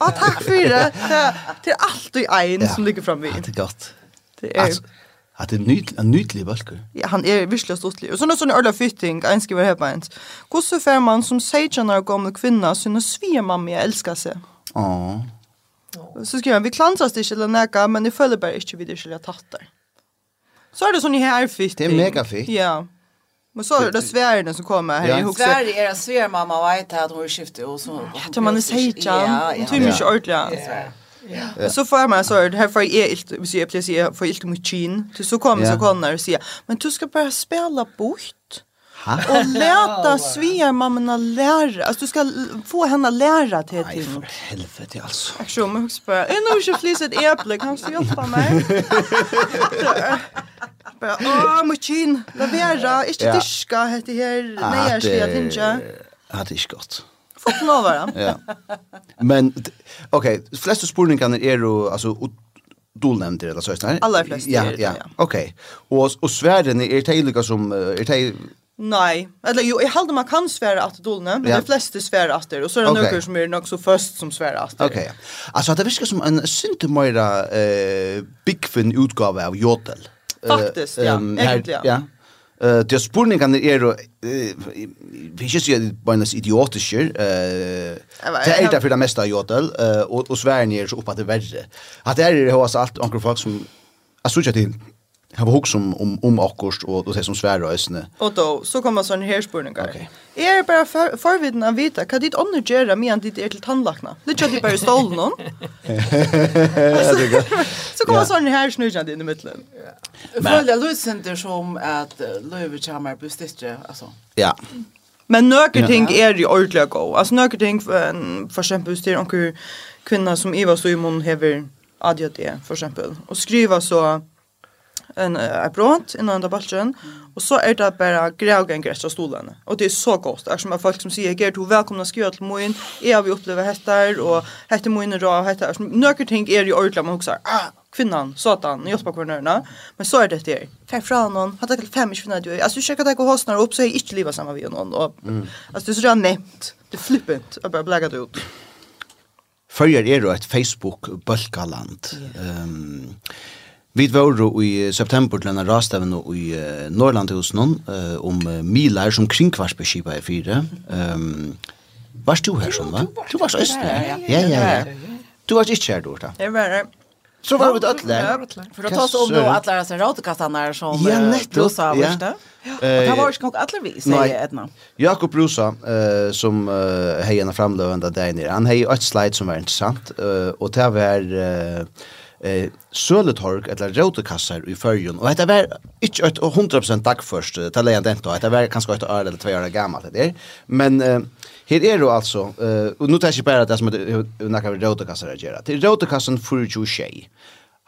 Ja tack för det. Det är alltid en som ligger framvid det är gott det är Att det nytt en nyttlig balker. Ja, han är visslöst otrolig. Och så någon sån örla fitting, en skriver här på ens. Hur så man som säger när gamla kvinna sin svia mamma jag älskar sig. Ja. Så skriver han, vi klansas det eller näka, men det följer bara inte vid det skulle jag tattar. Så är det sån här fitting. Det är mega fitt. Ja. Men så är det svärden som kommer här i huset. Sverige är en svärmamma och vet att hon skiftar och så. Ja, man är säger. Ja, ja. Hon tror mycket ordentligt. Ja, Ja. Så får man så här för är ilt, hvis jag plötsligt säger för ilt mot chin. Så så kommer så kommer och säger, men du ska bara spela bort. Ha? Och läta svia mamma lära. Alltså du ska få henne lära till till. Nej för helvete alltså. Jag tror man också bara, är nog inte flis ett äpple, kan du hjälpa mig? Bara, åh, mutin, lavera, inte diska, heter här, nej, jag ska inte. Hade inte gott. Fuck vara. Ja. Men okej, okay, flesta spurningarna är ju alltså du eller det alltså här. Alla flesta. Ja, ja. Okej. Och och svärden är tejliga som är det Nej, eller jo, jag håller man kan svära att dolna, men ja. de flesta svär att det och så är det okay. några som är nog så först som svär att det. Okej. Okay. Alltså det viskar som en syntemöra eh bigfin utgåva av Jotel. Faktiskt, ja, um, egentligen. Ja. Eh det spurningan är då vi just ju bonus idiotischer eh det är därför det mesta jotel och och Sverige är så upp att det värre. Att det är det hos allt onkel folk som jag såg till har hooks om om om akkurst och då säger som svärrösne. Och då så kommer sån här spurningar. Okej. Okay. Är bara för förviden att vita kan ditt andra göra med att ditt är till. Det gör det bara stol någon. Så kommer sån här snurrande in i mitten. Följa Lucenter som att Lövechammar på stistre alltså. Ja. Men några ting är ju ordliga go. Alltså några ting för exempel styr onkel kvinna som Eva så i mun hever ADHD för exempel och skriva så en uh, bront innan den balchen och så är det bara grävgång grästa stolarna och det är så gott. Det är som att folk som säger ger du välkomna skriva till moin är vi upplever hettar och hetter moin då hetter några ting är ju ordla man också ah kvinnan satan hjälpa kvinnorna men så är det det fem från någon hade till fem kvinnor du alltså försöka ta och hostnar upp så är inte leva samma vi någon och alltså det är så redan nämnt det flippant att bara bläga det ut Följer er jo et Facebook-bølgaland. Yeah. Um, Vi var i september til en rastaven i uh, Norrlandhusen uh, om uh, milar som kringkvarsbeskipa i fire. Um, Varst du her sånn, va? Du varst østene, ja? Ja, ja, ja. Du varst ikke her, Dorta. Jeg var her. Så var vi til ødler. For å ta oss om noe alle disse rådekastanere som ja, Brusa har ja. det. Og det var ikke nok alle vi, sier Edna. Jakob Brusa, uh, som uh, hei en framløvende deg nere, han hei et slide som var interessant, uh, og det var... Uh, eh söletorg eller rotekassar i förjun och det var inte ett 100% dag först det lägger inte då det var kanske ett år eller två år gammalt det är men eh, här är det alltså eh, och nu tar jag bara det som det när rotekassar är det rotekassen för ju tjej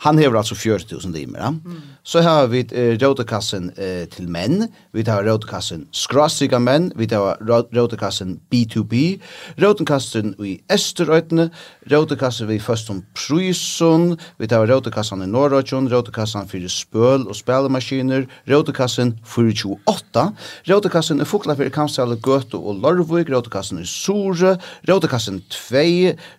Han hever altså 40.000 limer. Ja? Mm. Så har vi eh, rådekassen eh, til menn, vi har rådekassen skrastrika menn, vi har rådekassen B2B, rådekassen i Esterøytene, rådekassen vi først om Prysun, vi har rådekassen i Norrøtjon, rådekassen for spøl og spelemaskiner, rådekassen for 28, rådekassen i Fokla for Kamsale, Gøte og Lorvik, rådekassen i Sore, rådekassen 2,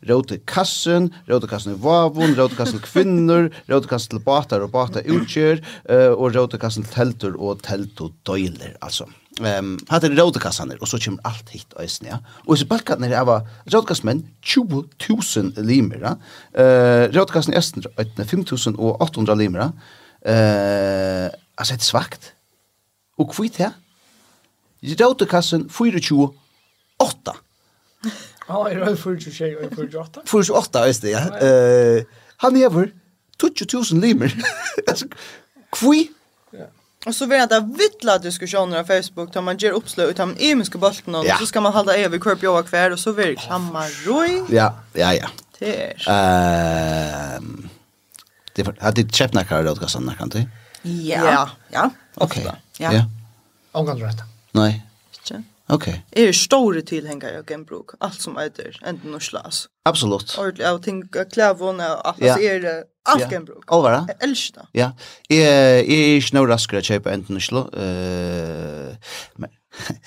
rådekassen, rådekassen i Vavon, rådekassen kvinner, båter, rådkast til båter og båter utkjør, uh, og rådkast til teltur og telt og døyler, altså. Um, hatt er rådkassaner, og så kommer alt hit og ja. Og så balkaten er av rådkastmenn 20.000 limer, ja. Uh, rådkassen i Østen er 5.800 limer, ja. Uh, altså, det er svagt. Og kvitt her. Rådkassen 24 8. Ja, er det 48 og 48? 48, visst det, ja. Han hever 20.000 limer. alltså, kvi? Ja. Och så vill jag vittla diskussioner på Facebook där man ger uppslag utan man emiska bulten och ja. så ska man hålla över kurp jag kvar och så vill klamma roj. Ja, ja, ja. Det är... Ehm... Det har det chefna kvar då kan såna kan du? Ja. Ja. Okej. Ja. Ja. Angår rätt. Nej. Inte. Okej. Okay. Är stora tillhängare av genbruk, allt som äter, enten och slas. Absolut. Ordentligt, jag tänker klävån och allt, ja. är det Alt kan bruk. Alvara? Jeg elsker det. Ja. Jeg, jeg er ikke noe raskere å kjøpe enten Oslo. Uh, men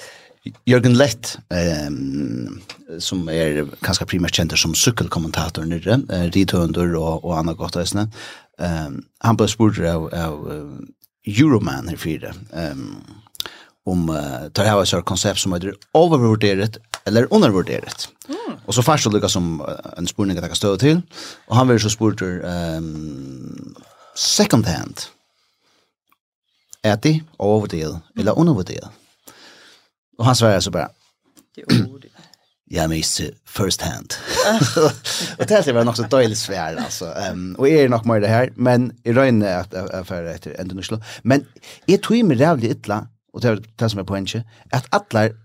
Jørgen Lett, um, som er kanskje primært kjent som sykkelkommentator nere, uh, Ritønder og, og Anna Gottøysene, um, han ble spurt av, av Euroman her fire, um, om uh, tar hava et konsept som heter overvurderet eller undervurderet. Mm. Og så først så lykkes som en spurning at jeg kan støve til, og han vil så spurt um, second hand. Er det overvurderet eller undervurderet? Og han svarer så bare, jeg er mest first hand. og det er bare nok så døylig svær, altså. Um, og jeg er nok mer det her, men i røyne er jeg ferdig etter nu Oslo. Men jeg tror meg rævlig ytla, og det er det som er poenget, at atler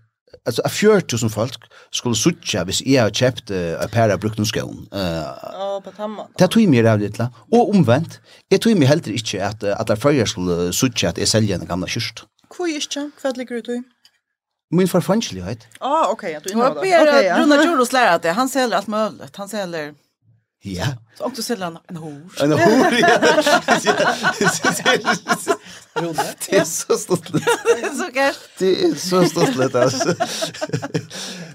alltså a 4000 folk skulle sucha hvis jeg har kjøpt uh, a pair av noen skoen. Uh, på tamman. Det tog meg av litt, og omvendt. Jeg tog meg heller ikke at, at jeg før skulle sucha at jeg selger en gamla kyrst. Hvor ikke? Hva ligger du til? Min forfannslighet. Ah, ok, ja, du innrømmer det. Okay, ja. Runa Joros lærer at det, han selger alt mulig. Han selger Ja. Så om du säljer en hor. En hor, ja. Det är så stort. Det är så gärst. Det är så ståtligt, alltså.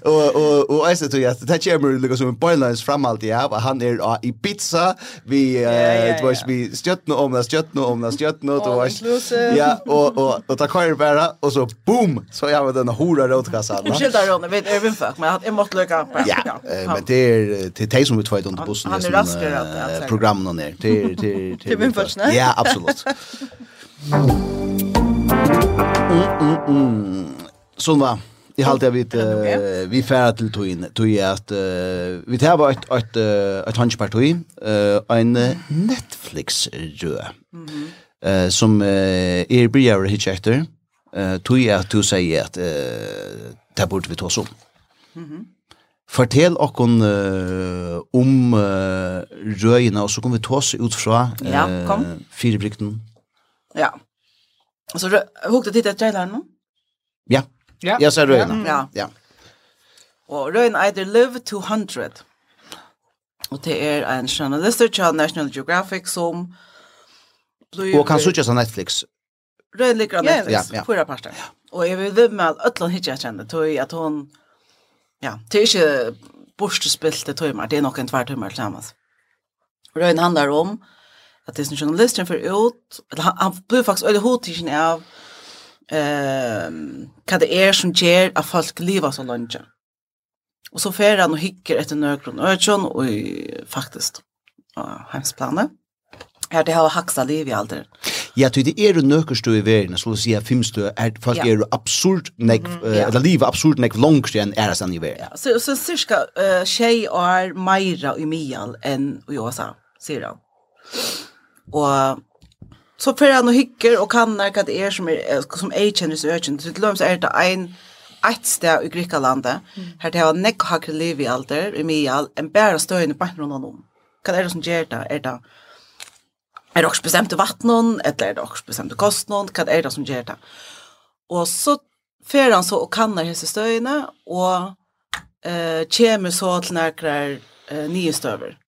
Och, och, och jag tror att det här kommer liksom som en pointlines fram allt jag har. Han är i pizza. Vi, ja, ja, ja. vi stjöttna om det, stjöttna om det, stjöttna. All inclusive. Ja, och, och, och ta kvar bara. Och så boom! Så jag har den hora rådkassan. Ursäkta, Ronny. Vi är överfört, men jag måste lycka. Ja, men det är det som vi två under bussen är raskare programmen och ner till till till min första. Ja, absolut. Mm, mm, mm. Sunva, jag har alltid vet uh, vi färra til Tuin. tog är att uh, vi tar bara ett ett ett hunchparti, uh, en Netflix rö. Mhm. -hmm. Uh, som uh, er blir hitchhiker. Eh uh, tui är att du säger ta uh, det borde vi ta. Mhm. Mm Fortell okkon uh, om uh, røyene, og så kan vi ta oss ut fra uh, ja, kom. firebrikten. Ja. Så hukte titt et trailer nå? Ja. Ja, jeg ser røyene. Ja. ja. Og røyene eitir Live 200. Og det er en journalist til National Geographic som... Blir... Og kan sutja seg Netflix. Røyene ligger av Netflix, ja, ja. fyra parter. Og jeg vil vimme at Øtland hitja kjenne, tog at hun... Hon Ja, det er ikke bortspilte tøymer, det er nok en tvær timmar tillsammans. Røyen handlar om at det er journalisten for ut, eller han, han blir faktisk øyne hodtisjen av eh, hva det er som gjør at folk lever så langt. Og så fer han og hikker etter nøkron økjon, og faktisk, og hemsplanet. Ja, det har haksa liv i alderen. Ja, det er nøkker støy i verden, så sier fem støy, er, folk ja. er absurd nek, mm, ja. eller livet absurd nek langt enn er det i verden. Ja, så, så cirka uh, tjej er meira i Mial enn i USA, sier han. Og så fyrir han og hykker og kannar hva det er som er, som er kjenner seg økjent. Så til dem er det ein, ett sted i Greklandet, mm. her det var nekk hakre liv i alder, i Mial, en bæra støyene på en rundt om. Hva er det som gjør det? Er det Er det også bestemt i vattnet, eller er det også bestemt i kostnet, hva er det som gjør det? Og så fer han så og kanner hese støyene, og eh, kommer så til nærkere eh, nye støver.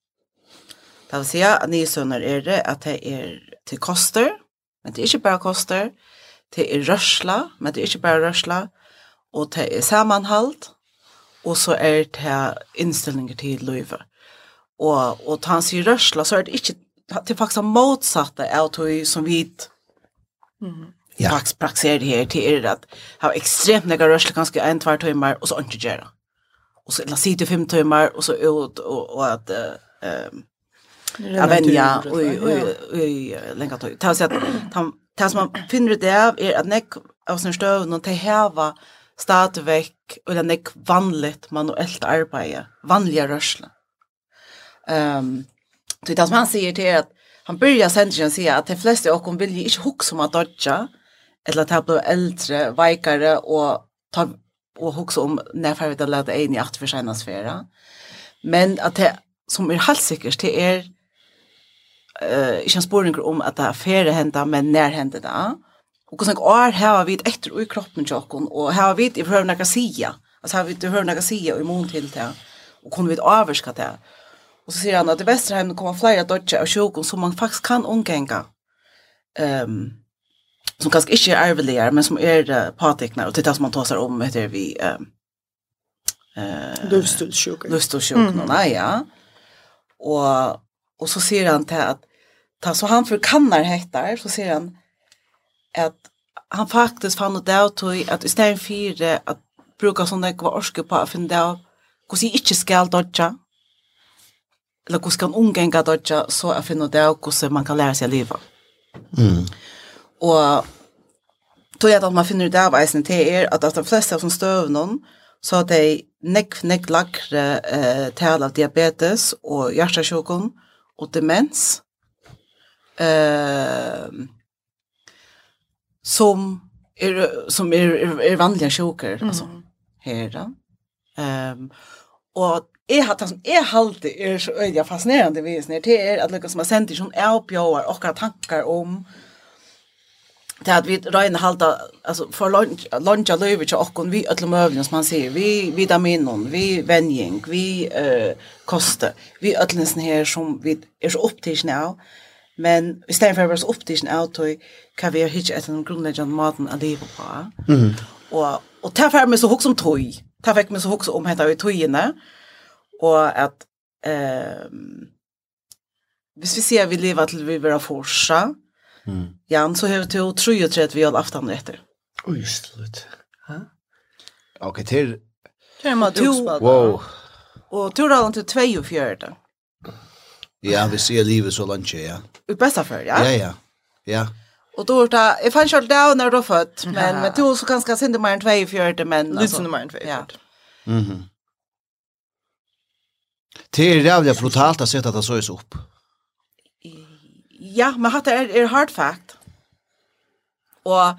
Det vil si at nye støver er det at det er til koster, men det er ikke bare koster, det er rørsla, men det er ikke bare rørsla, og det er sammenholdt, og så er det innstillinger til løyve. Og, og ta han sier rørsla, så er det ikke det er faktiskt motsatte av det som vi mm. ja. faktiskt det här till er att ha extremt några rörsler ganska en, två timmar och så inte göra. Och så la sig till fem timmar och så ut och, och att ehm Jag vänja och länka tog. Det att det som man finner ut det av är att nek av sin stöv någon till häva stadväck eller nek vanligt manuellt arbete, vanliga rörsler. Ehm um, Det som han säger till att han börjar sen säga att de flesta av oss vill ju inte huxa om att dodja eller att han blir äldre, veikare och ta och huxa om när för att lära in i att försena sfära. Men att det som är helt säkert det är eh inte en spårning om att det affärer hända men när händer det. Och hur såg är här vi ett efter i kroppen jokon och här vi i behöver några sia. Alltså har vi det behöver några sia i immun till det. Och kunde vi avskata det. Och så säger han att i Västerheim kommer flera dotcher av sjukdom som man faktiskt kan omgänga. Ehm um, som kanske inte är ärvliga men som är uh, patiknar och det som man tar om heter vi ehm eh lustsjuka. Lustsjuka mm. nej ja. Och och så säger han till att ta så han för kannar hettar så säger han att han faktiskt fann ut att att istället för att bruka sån där kvarske på att finna ut hur sig inte skall dotcha eller hur ska man umgänga dodja så att finna det och hur man kan lära sig att leva. Mm. Och tog är att man finner det av eisen till er att, de flesta som stöv någon så att de nekk, nekk lagre eh, tal av diabetes och hjärtasjukdom och demens eh, som är, som är, är, er vanliga sjukor mm. alltså, här. Um, och Jeg har tatt som jeg alltid er så øyelig fascinerende visen her til er at lukka som har sendt i sånn avbjøver og tankar om det at vi røyne halda, altså for lunge løyve til okken, vi ødlom møvlen som man sier, vi vitaminen, vi venjing, vi uh, koste, vi ødlensen her som vi er så opptidsne av, men i stedet for å være så opptidsne av, tog, kan vi hitje etter den grunnleggende maten av livet på. Mm. Og, og det er for meg så hokk som tog, det fikk meg så hokk om hette vi togene, og og at ehm hvis vi ser vi lever til vi vera forsa. Mm. Jan så hör till tror ju att vi har aftan etter. Oj, slut. Ha? Okej, till Tema du. Wow. Och tur då till 2 och 4. Ja, vi ser livet så långt ja. I bästa för, ja. Ja, ja. Ja. Och då ta, jag fanns själv där när du fött, men men du så kanske sände mer än 2 i fjärde men alltså. Lite mer än 2 i fjärde. Mhm. Det er rævlig brutalt å sette det så søys opp. Ja, men hatt er, er hard fact. Og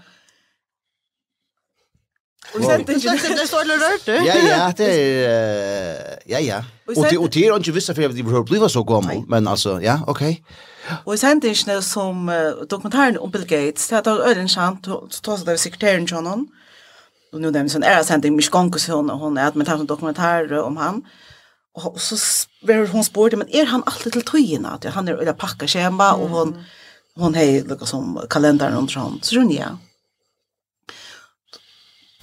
Og sen det det står det rørt. Ja ja, det er ja ja. Og det og det er ikke visst for de burde bli så gammel, men altså ja, okej. Og sen det som som dokumentaren om Bill Gates, det er øyne sant, så tar det sekretæren John. Og nu dem sån är sent i Mishkonkus hon er är med en dokumentar om han. Och så var hon spurt, men är han alltid till tøyene? att han är eller packa schema och hon hon har lukka som kalendern runt hon så runda ja.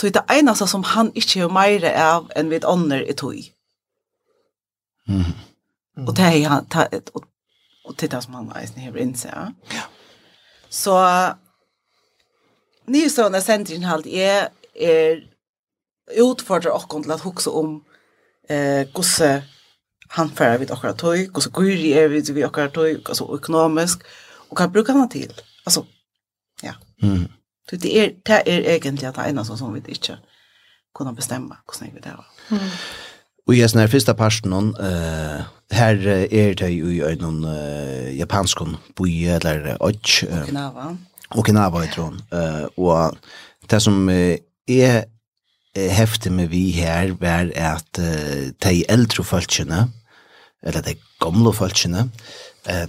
Så det eneste som han inte er mer av enn vid ånder i tøy. Mm. Och det är han och och titta som han eisen snäv innse. Ja. Så ni såna sentrin halt är er utfordrer och til att huxa om eh gosse han færa vid akkurat tøy, gosse gyri er vid vid akkurat tøy, altså økonomisk, og kan bruka han til? Altså, ja. Mm. Så det er, det er egentlig at det som vi ikke kunne bestemme hvordan vi det var. Mm. Og jeg snar første parten, uh, her er det jo i noen uh, japanskon boi, eller oj. Uh, Okinawa. Okinawa, jeg tror. Uh, og det som uh, er hefte med vi her var at uh, de eldre folkene, eller de gamle folkene, uh,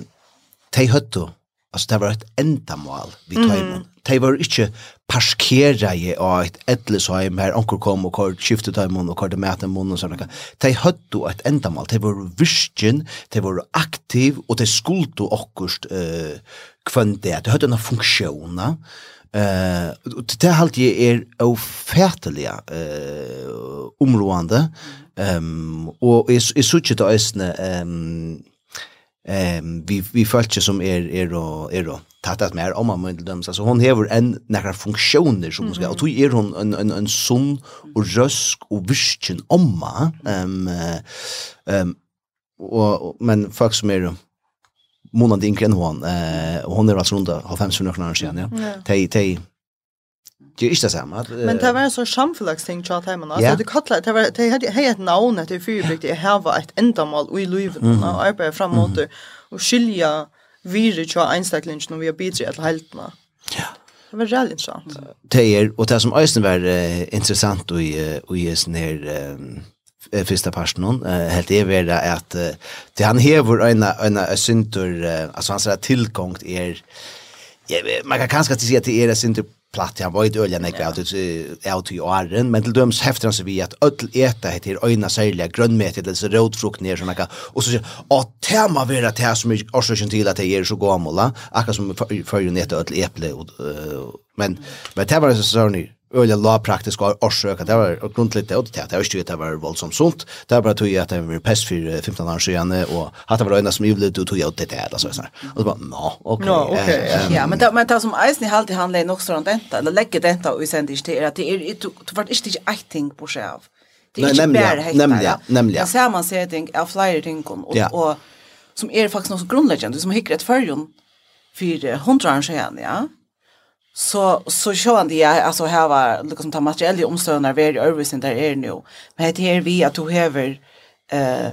de høttu, altså det var et endamål vi tøymon. Mm. De var ikke parskera i et edlesheim her, anker kom og kort skiftet tar imot og kort mæte imot og sånne. De høttu et endamål, de var virkjen, de var aktiv, og de skuldu okkurst uh, kvøndet. De høttu en funksjona, Eh, uh, det halt jeg er ofertelig eh områdende. Ehm um, og jeg, jeg så det øsne ehm ehm vi vi følte som er er og er og tatt at mer om man dem så hon hever en några funktioner som ska och då är hon en en en sån och rösk och vischchen omma. Ehm ehm och men folk som är månad yngre än hon. Eh, hon är alltså runt 50 år sedan, ja. Tej, tej, Det är inte samma. Men det var en sån samförlagsting tjat hemma. Alltså det kallar, det var, det hade ett navn etter fyrbygd, det var ett endamål i livet och arbeta framåt och skilja vire tja einstaklingen och vi har bidragit til heltna. Ja. Det var väldigt intressant. Det är, och det som Östen var intressant och i, och i sån här första parten hon helt är at att det han hever en en syntor alltså han säger tillgång till er man kan kanske inte säga att det är syntur platt han var ju öljan nej att det ut i åren men till döms häftar så vi att öll äta heter öjna särliga grönmete eller så rotfrukt ner såna kan och så att tema vara det här som är orsaken till att det är så gamola akka som för ju eple, og, äpple men men det var så så öliga la praktisk har orsök att det var grundligt det att det var styrt det var voldsomt sunt. Där bara tog jag att det var pest för 15 år sedan och att det var öjna som jublet du tog jag det där alltså så här och bara no okej okay, ja men det men det som eisen i halt i handla nog så runt detta eller lägger detta och sen det är att det är det ikke inte ett ting på seg av det är inte bara helt nemlig. nämligen så man ser ting av flere ting och och som är faktiskt något grunnleggende, som hickret förjon för hundra år sedan ja så så sjön det det alltså här var liksom ta materiella omstörningar väldigt övrigt där är nu. Men det här vi att du häver eh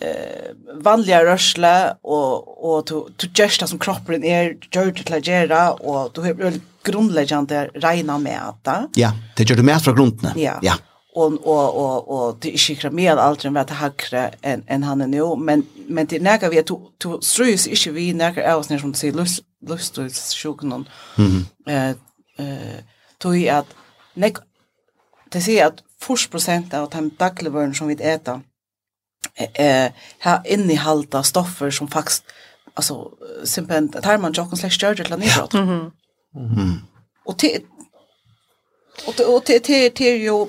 eh vanliga rörsla och och du du gesta som kroppen är gjort till till gera och du har grundläggande rena med att. Ja, det gör du mer från grunden. Ja. ja. Och och och och det är säkert mer allt än vad det hackre än än han är nu, men men det näga vi att du du strös inte vi näga oss när som säger lust luststolssjuknon. Mm. Eh eh tog at nek det sier at 40% av de dagligvarene som vi äter eh har innehalta stoffer som faktiskt alltså simpelt tar man jocken slash större till nidrott. Mhm. Mhm. Och till och till till till ju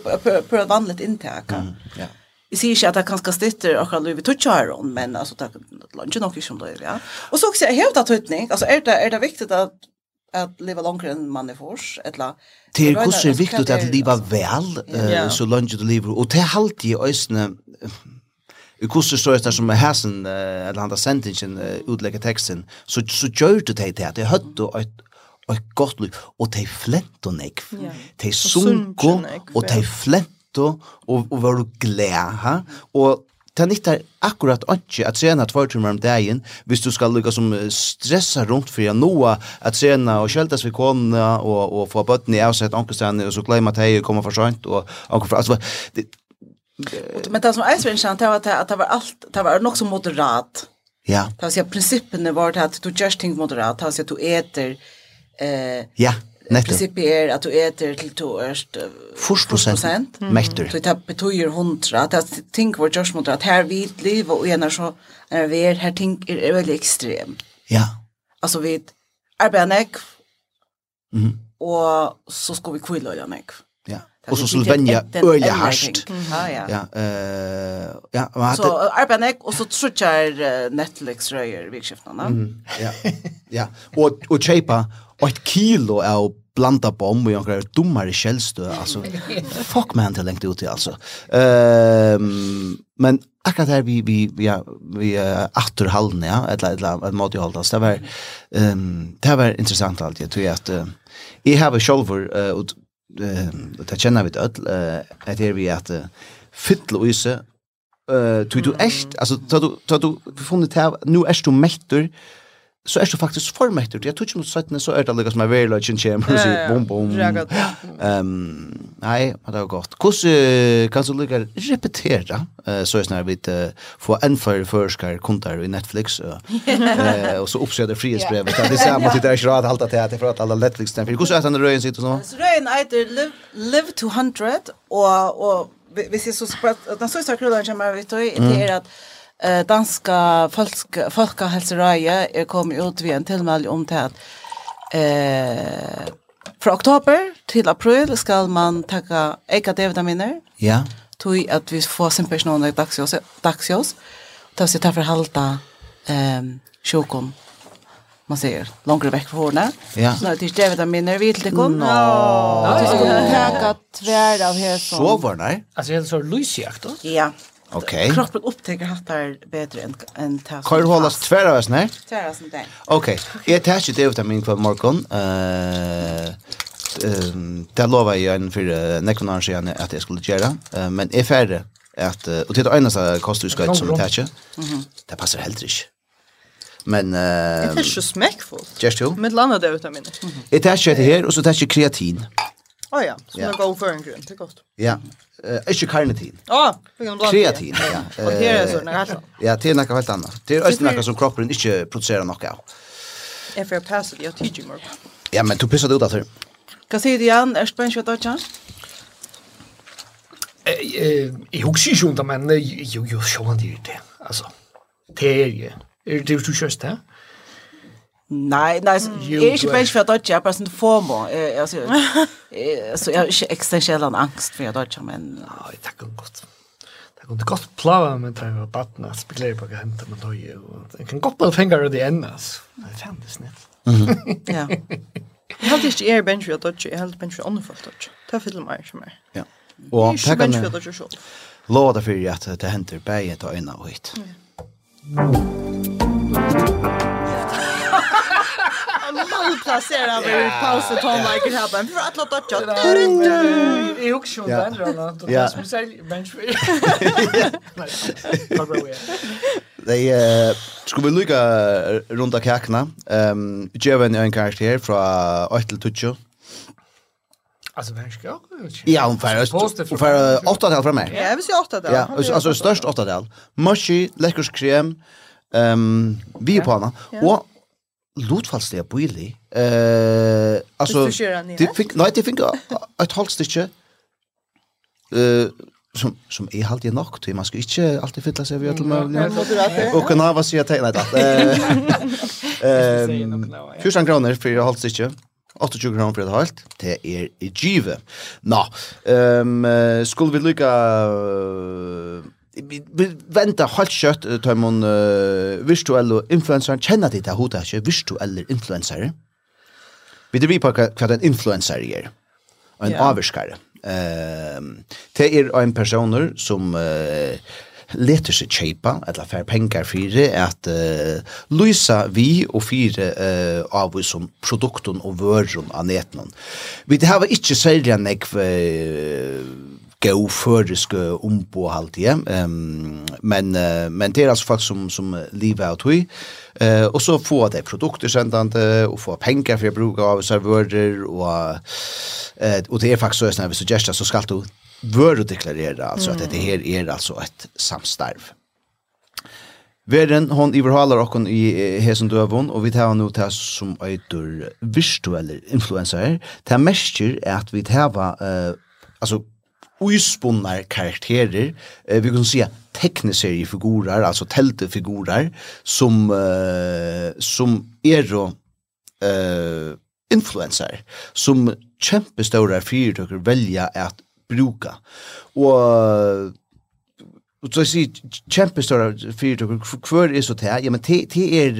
på ett vanligt intag. Ja vi sier ikke at det kanskje stitter akkurat lov i tutsjaren, men altså, det er ikke nok som det er, ja. Og så også, jeg har tatt høytning, altså, er det, er det viktig at at leva longer enn man er fors, eller... Det er hvordan er viktig at leva vel, uh, så langt du lever, og det er alltid øsne, i hvordan står det som er hæsen, uh, eller sendt sendingen, uh, utlegger teksten, så, så gjør du det til at det er høtt og et, og et godt liv, og det er flent og nekv, det er sunko, og det er flent og, og var glad, ha? Og det nyttar akkurat ikke at trena tvær timer om dagen hvis du skal lukka som stressa rundt for jeg noa at trena og kjeltas vi kona og, og få bøtten i avsett ankerstene og så glema teg og kommer for sent og anker for, altså, det, Men det som er svinnsjant, det var at det var alt, det var nok så moderat. Ja. Det var at prinsippene var at du just ting moderat, det var at du eter, eh, ja Prinsippet er at du eter til to ørst 40 prosent mekter. Så det betyr hundra. Det er ting vår gjørs mot at her vi liv og gjerne så er vi her ting er veldig ekstrem. Ja. Altså vi arbeider nek og så skal vi kvile øyne nek. Och så skulle vänja öliga harst. Ja, eh ja, man Så arbetar och så trutchar Netflix röjer vid. Ja. Ja. Och och chepa ett kilo av blanda bomb och några dummare källstö alltså fuck man till längt ut alltså. Ehm men akkurat här vi vi vi vi åter hallen ja ett ett ett mot i hållas det var ehm det var intressant alltid tror jag att i have a själv och det kjenner vi til at det er vi at fylla og ise, uh, du echt altså, tar du, tar du funnit her, nu erst du mekter, så er det faktisk for meg Jeg tror ikke noe søttene så er det lukket som er veldig løgjen kjem og sier bom bom. Um, nei, det var godt. Hvordan kan du lukket repetere så er snart vi få en for førskar kontar i Netflix og så oppsøker det frihetsbrevet. Det er samme til det er ikke rad halta det at jeg prater alle Netflix. Hvordan er den røyen sitt og sånn? Røyen eiter Live 200 og hvis jeg så spør at den største krullen kommer vi til det er at eh, danska folk, folkahelserøye er kommet ut ved en tilmelding om til at eh, fra oktober til april skal man ta eka D-vitaminer. Ja. Tui at vi får simpelthen noen dagsjås. dagsjås. Da skal vi ta for halta eh, sjåkon man ser längre bort från henne. Ja. Så det är D-vitaminer vi till kom. Ja, det skulle täcka tvär av här så. Så var nej. Alltså det är så lysjakt då. Ja okay. kroppen upptäcker hattar bättre än än tas. Kör hållas tvära väs nej? Tvära som det. Okej. Jag tar det utan min kvar morgon. Eh ehm det lova jag en för nekronar sen att jag skulle göra men är färre att och det ena så kostar som täcke. Mhm. Det passar helt rätt. Men eh Det är så smäckfullt. Just det. Med landa det utan minne. Det är det här och så tar jag kreatin. Oh ja, så det går för en grön. Det är gott. Ja, Eh, ikke karnitin. Å, kreatin, ja. Og det er sånn, altså. Ja, det er noe helt annet. Det er også noe som kroppen ikke produserer noe av. Jeg får passe det, jeg tidlig. Ja, men du pissar det ut av det. Hva sier du igjen? Er spennende kjøtt av Jeg husker ikke om det, men jo, jo, jo, det, jo, jo, jo, jo, ju jo, jo, jo, jo, jo, Nej, nej, mm. jag är inte bäst för att dodge, jag bara inte får må. Alltså, jag har inte existentiell angst för att dodge, men... Ja, det tackar gott. Det kunde gott plava med tre av battna, speglar på att hämta med og Jag kan gott plava fingrar det ännu, alltså. Det är fan det snitt. Ja. Jag hade inte er bench för att dodge, jag hade bench för andra folk, dodge. Det är fint mig som är. Ja. Och tackar bench för att dodge själv. Låda för att det händer bäget och ena och hit. Ja malplacerar vi pausen Tom Michael här bara för att låta chatta. Det är också den där då. Ja. Som säger bench. för Det är ska vi lucka runt kakna. Ehm Jeven är en karaktär från 8 till 20. Alltså värska. Ja, hon får hon får åtta tal från mig. Ja, vi ser åtta tal. Ja, alltså störst åtta tal. Mushy, läcker krem. Ehm vi på henne. Och lotfallsliga bøyli. Eh, altså, de fikk, nei, de fikk et halvt stykke, eh, som, som er halvt nok til, man skal ikke alltid fylla seg ved til meg. Og Kanava sier at, nei, da. Eh, 14 kroner for et halvt stykke. 28 kroner for et halvt, det er i give. Nå, um, skulle vi lykka uh, vi väntar halt kött tar man uh, virtuella influencer känner det där hotar sig virtuella influencer. Vi det vi på vad en influencer är. En yeah. avskare. Ehm uh, det är en personer som uh, leter seg kjeipa, eller fær pengar fyrir, at uh, lysa vi og fyrir uh, av oss som produkten og vøren av netnen. Vi det hava var ikke særlig enn uh, god føreske ombo halvtid. Um, men, uh, men det er altså folk som, som lever av tog. Uh, og så få de produkter sendende, og få pengar for å bruke av servører, og, uh, og det er faktisk så at vi du så skal du vøre deklarere altså, mm. at dette her er altså et samstarv. Veren, hon iverhalar okkon i hesen døvun, og vi tar nu det som eitur virtuelle influencer. Det merker er at vi tar, uh, altså uispunnar karakterer, eh, vi kan säga tekniseriefigurer, alltså teltefigurer, som, eh, som är då eh, influencer, som kjempestora fyrirtöker välja att bruka. Och Och så sier kjempestora fyrtøkker, hver är så det her? Ja, men det er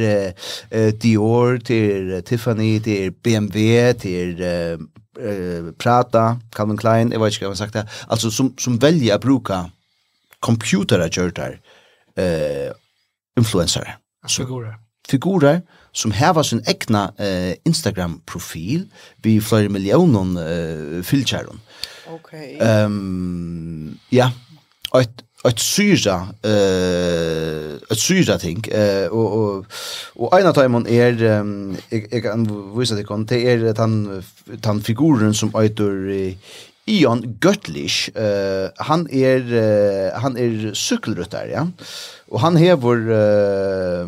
eh, Dior, det er Tiffany, det er BMW, det er eh, Prata, Calvin Klein, jag vet inte vad jag sagt det. Alltså som, som väljer att bruka computer att göra där. Eh, influencer. Figurer. Figurer som har sin egna eh, Instagram-profil vi flera miljoner eh, fylltjäron. Okej. Okay. Um, ja, ett ett syra eh ett syra ting eh och och och ena timon är jag kan visa det kon det är han han figuren som åter Ion Göttlich eh han är han är cykelryttare ja. Och han har eh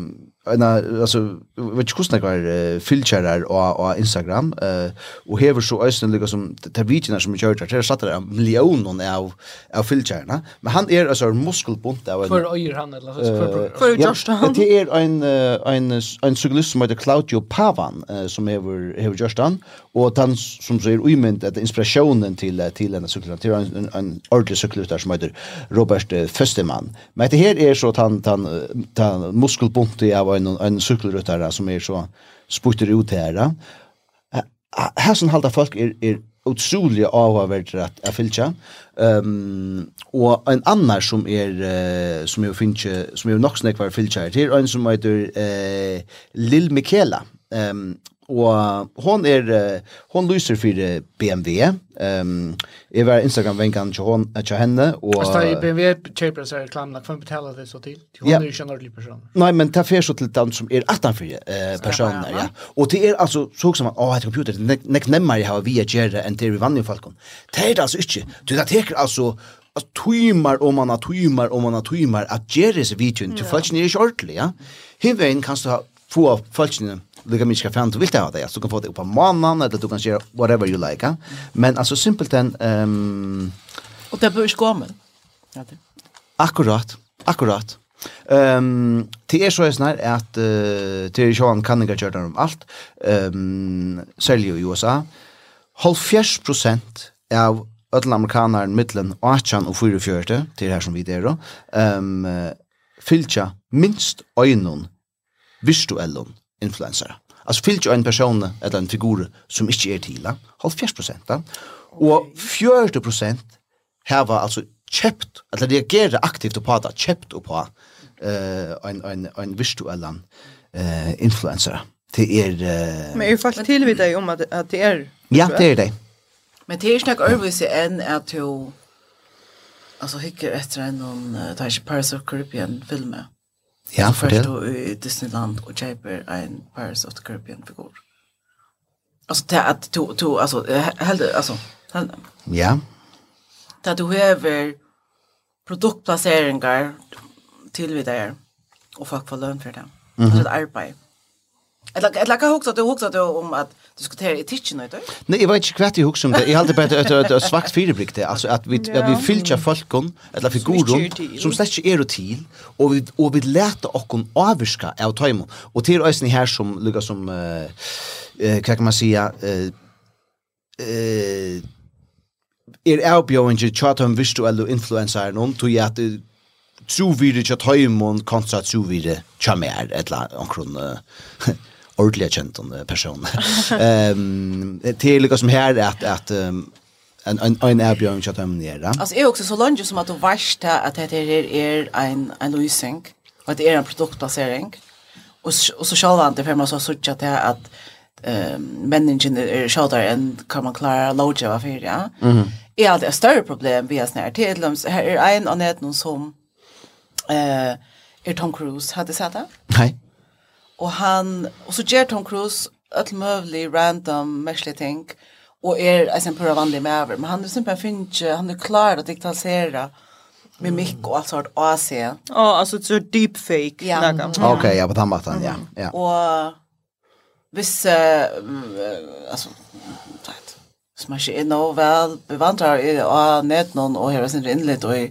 en alltså vet inte kostna kvar filtrar och och Instagram eh och hever så ösnen lika som tabitjerna som kör där satt det miljoner av av filtrarna men han är alltså muskelbunt av en för öjer han eller så för för just han? det är en en en cyklist som heter Claudio Pavan som hever hever just han och han som säger uiment att inspirationen till till den cykeln till en en ordentlig cyklist som heter Robert Fösterman men det här är så att han han muskelbunt av en, en cykelryttare som är så sputtar ut här. Här som halda folk är, är otroligt avhåverdt att att fylkja. Ehm och en annan som är som jag finche som jag nok snakvar fylkja Det är en som heter eh Lil Michaela. Ehm Og hon er, hon lyser for BMW. Um, jeg var Instagram-venkan til hon, til henne. Og, altså, i BMW kjøper seg reklamene, kan vi betale det så til? Hon ja. er ikke en ordentlig person. Nei, men ta fyrt så til den som er 18-4 eh, personer, ja. Og det er altså, så som att åh, et computer, nek, nek nemmer jeg har via Jerry and enn det vi vann Falkon. Det er altså ikke. Du, det alltså altså, tøymar og man tøymar og man tøymar at gjøre seg videoen til folkene er ikke ordentlig, ja. Hivveien kan du få folkene lika mycket fan du vill ta det. Så du kan få det på månaden eller du kan göra whatever you like. Ja? Men alltså simpelt en ehm um, och det behöver med. Ja det. Akkurat. Akkurat. Ehm um, det är så är snär att uh, till Sean kan inte köra om allt. Ehm um, säljer i USA. 70% av alla amerikanar mittlen 18 och 44 till här som vi det då. Ehm um, fylja minst ögonen virtuellen influencer. Altså fyllt jo en person eller en figur som ikke er til, halv fjers prosent. Og fjørte prosent heva altså kjøpt, eller reagere aktivt på det, kjøpt på uh, en, en, en virtuell uh, influencer. Det er... Uh, Men jeg fast til vid deg om at, at det er... Ja, det er det. Men det er ikke noe øvelse enn at du... Altså, hikker etter en noen... Det er ikke Paris of Caribbean-filmer Ja, for det. Så i Disneyland og kjøper en Pirates of the Caribbean-figur. Alltså det att du to alltså helt alltså Ja. Det du har produktplaceringar till vidare och folk får lön för det. Mm -hmm. Alltså det arbete. Eller eller kan också att du också att om att diskutera etikken ut. Nej, jag vet inte kvart i hus om det. Jag hade bara ett ett ett svagt fyreblick det. Alltså att vi att vi filcha folkon eller figurer som släcks är det till och vi och vi lärte och kon avviska av tajmo. Och till ösn här som lukar som eh vad kan man säga eh eh er avbjóðingi chatum visuella elu influencer non to ja tru við chatum og kontra tru við chamer etla uh, ordentligt kjent om person. Ehm det lika som här att att um, en en en erbjudning att om ner. Alltså är också så långt som att du varst att det är är en en lösning och det är en produktplacering. Och och så själva inte för man så såg att det att ehm människan är shorter än kan man klara loja av för ja. Mhm. Är alltid ett större problem vi har snär till dem här är en annan som eh är Tom Cruise hade sett det? Nej. Og han, og så gjør Tom Cruise alt mulig random, merslig ting, og er en pura vanlig med men han er simpelthen finnes, han er klar å med mimikk og alt sånt AC Ja, Å, altså, så deepfake. Ja. Mm. Ok, ja, på den måten, ja. ja. Og hvis, uh, altså, tæt, som er ikke er noe vel bevandrer i av netnån og her er sin innlitt og i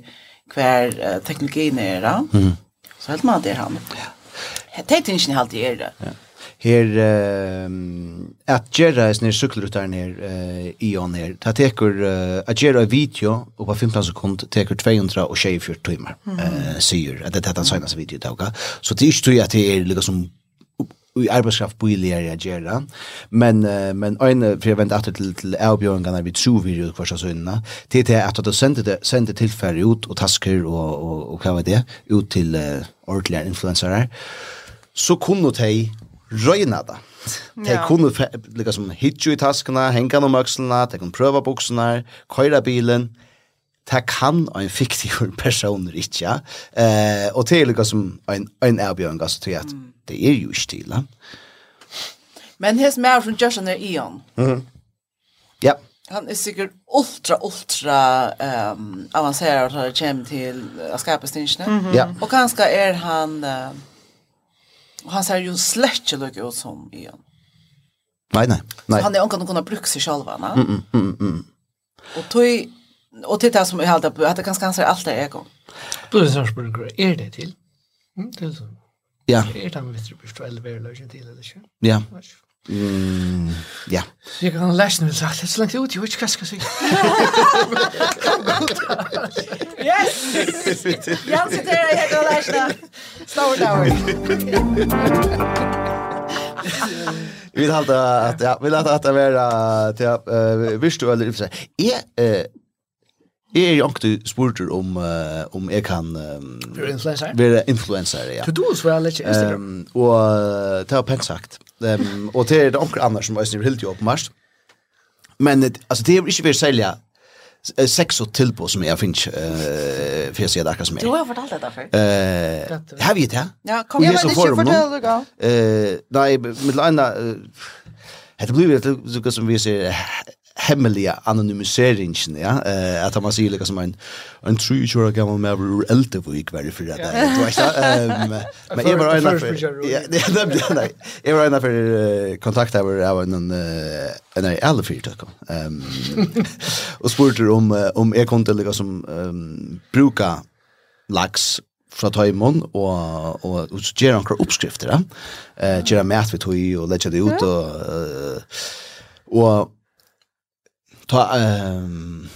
hver uh, teknologien er, da. Mm. så helt man at det er han. Ja. Det er ikke alltid i det. Her, uh, at gjøre en sånne sykkelrutaren her, uh, i og ned, det teker, uh, at gjøre en video, og på 15 sekund teker 224 timer, mm. uh, sier, at det er den seneste video, tauka. Så det er ikke tog at det er liksom i arbeidskraft billigare att göra. Men uh, men en for jeg venter åter til till erbjudandena vi tror vi gjør hver sönna. Det är at du det sände det sände tillfälle ut og tasker og, og, og hva var det ut til uh, ordentliga influencers så kunne de røyna det. De ja. kunne liksom, hitje i taskene, henge noen økslene, de kunne prøve buksene, køyre bilen. Det kan en fiktiv person ikke. Ja? Eh, og det er liksom en, en avbjørn, altså, til at mm. det er jo ikke til. Ja? Men hans mer som Justin er Ion. Mm. Ja. Han er sikkert ultra, ultra um, avancerad när det kommer till att skapa stinsene. Mm -hmm. yeah. Och kanske är han... Uh, Och han ser ju slett inte ut som igen. Nei, nei. nei. Så han är inte någon kunna bruka sig själva, va? Mm, mm, mm. Och tog och titta som jag hade på att det kanske han säger allt är ego. Plus Sarsburger är det till. Mm, det är så. Ja. Är det han vet du förstå eller väl lösen till eller så. Ja. Mm, ja. Så jeg kan læse den, sagt, det litt så langt ut, jeg vet ikke hva jeg skal si. Yes! Jeg sitter her, jeg kan læse Slow Stor dag. Vi har at, ja, vi har at det var, ja, virtuelle, jeg, Jeg er jo ikke spurt om, uh, om jeg kan um, være influencer. Være influencer, ja. Du du svarer litt Instagram. Um, og det har pent sagt. Um, och det är det onker annars som är helt jobb mars. Men alltså det er ikke vi selja sex och till på som jeg finner uh, för jag ser det akkurat som jeg. Du har fortalt det før. Eh har vi det? Ja, kom igen, men ikke fortell det galt. Uh, nei, med det ene, uh, det blir jo som vi sier, hemmelige anonymiseringen ja. Eh at man sier lika som en en true sure gammel med ur äldre var varje för det du vet ikke, men jeg var øyne for... ja det blir nei. Jeg var øyne for kontakt över av en en äldre alle det kom ehm och spurte om om jeg kunne lika som ehm bruka laks fra Taimon og og og så ger han kra uppskrifter. Eh ger mat vi tog og leggja det ut og og ta ehm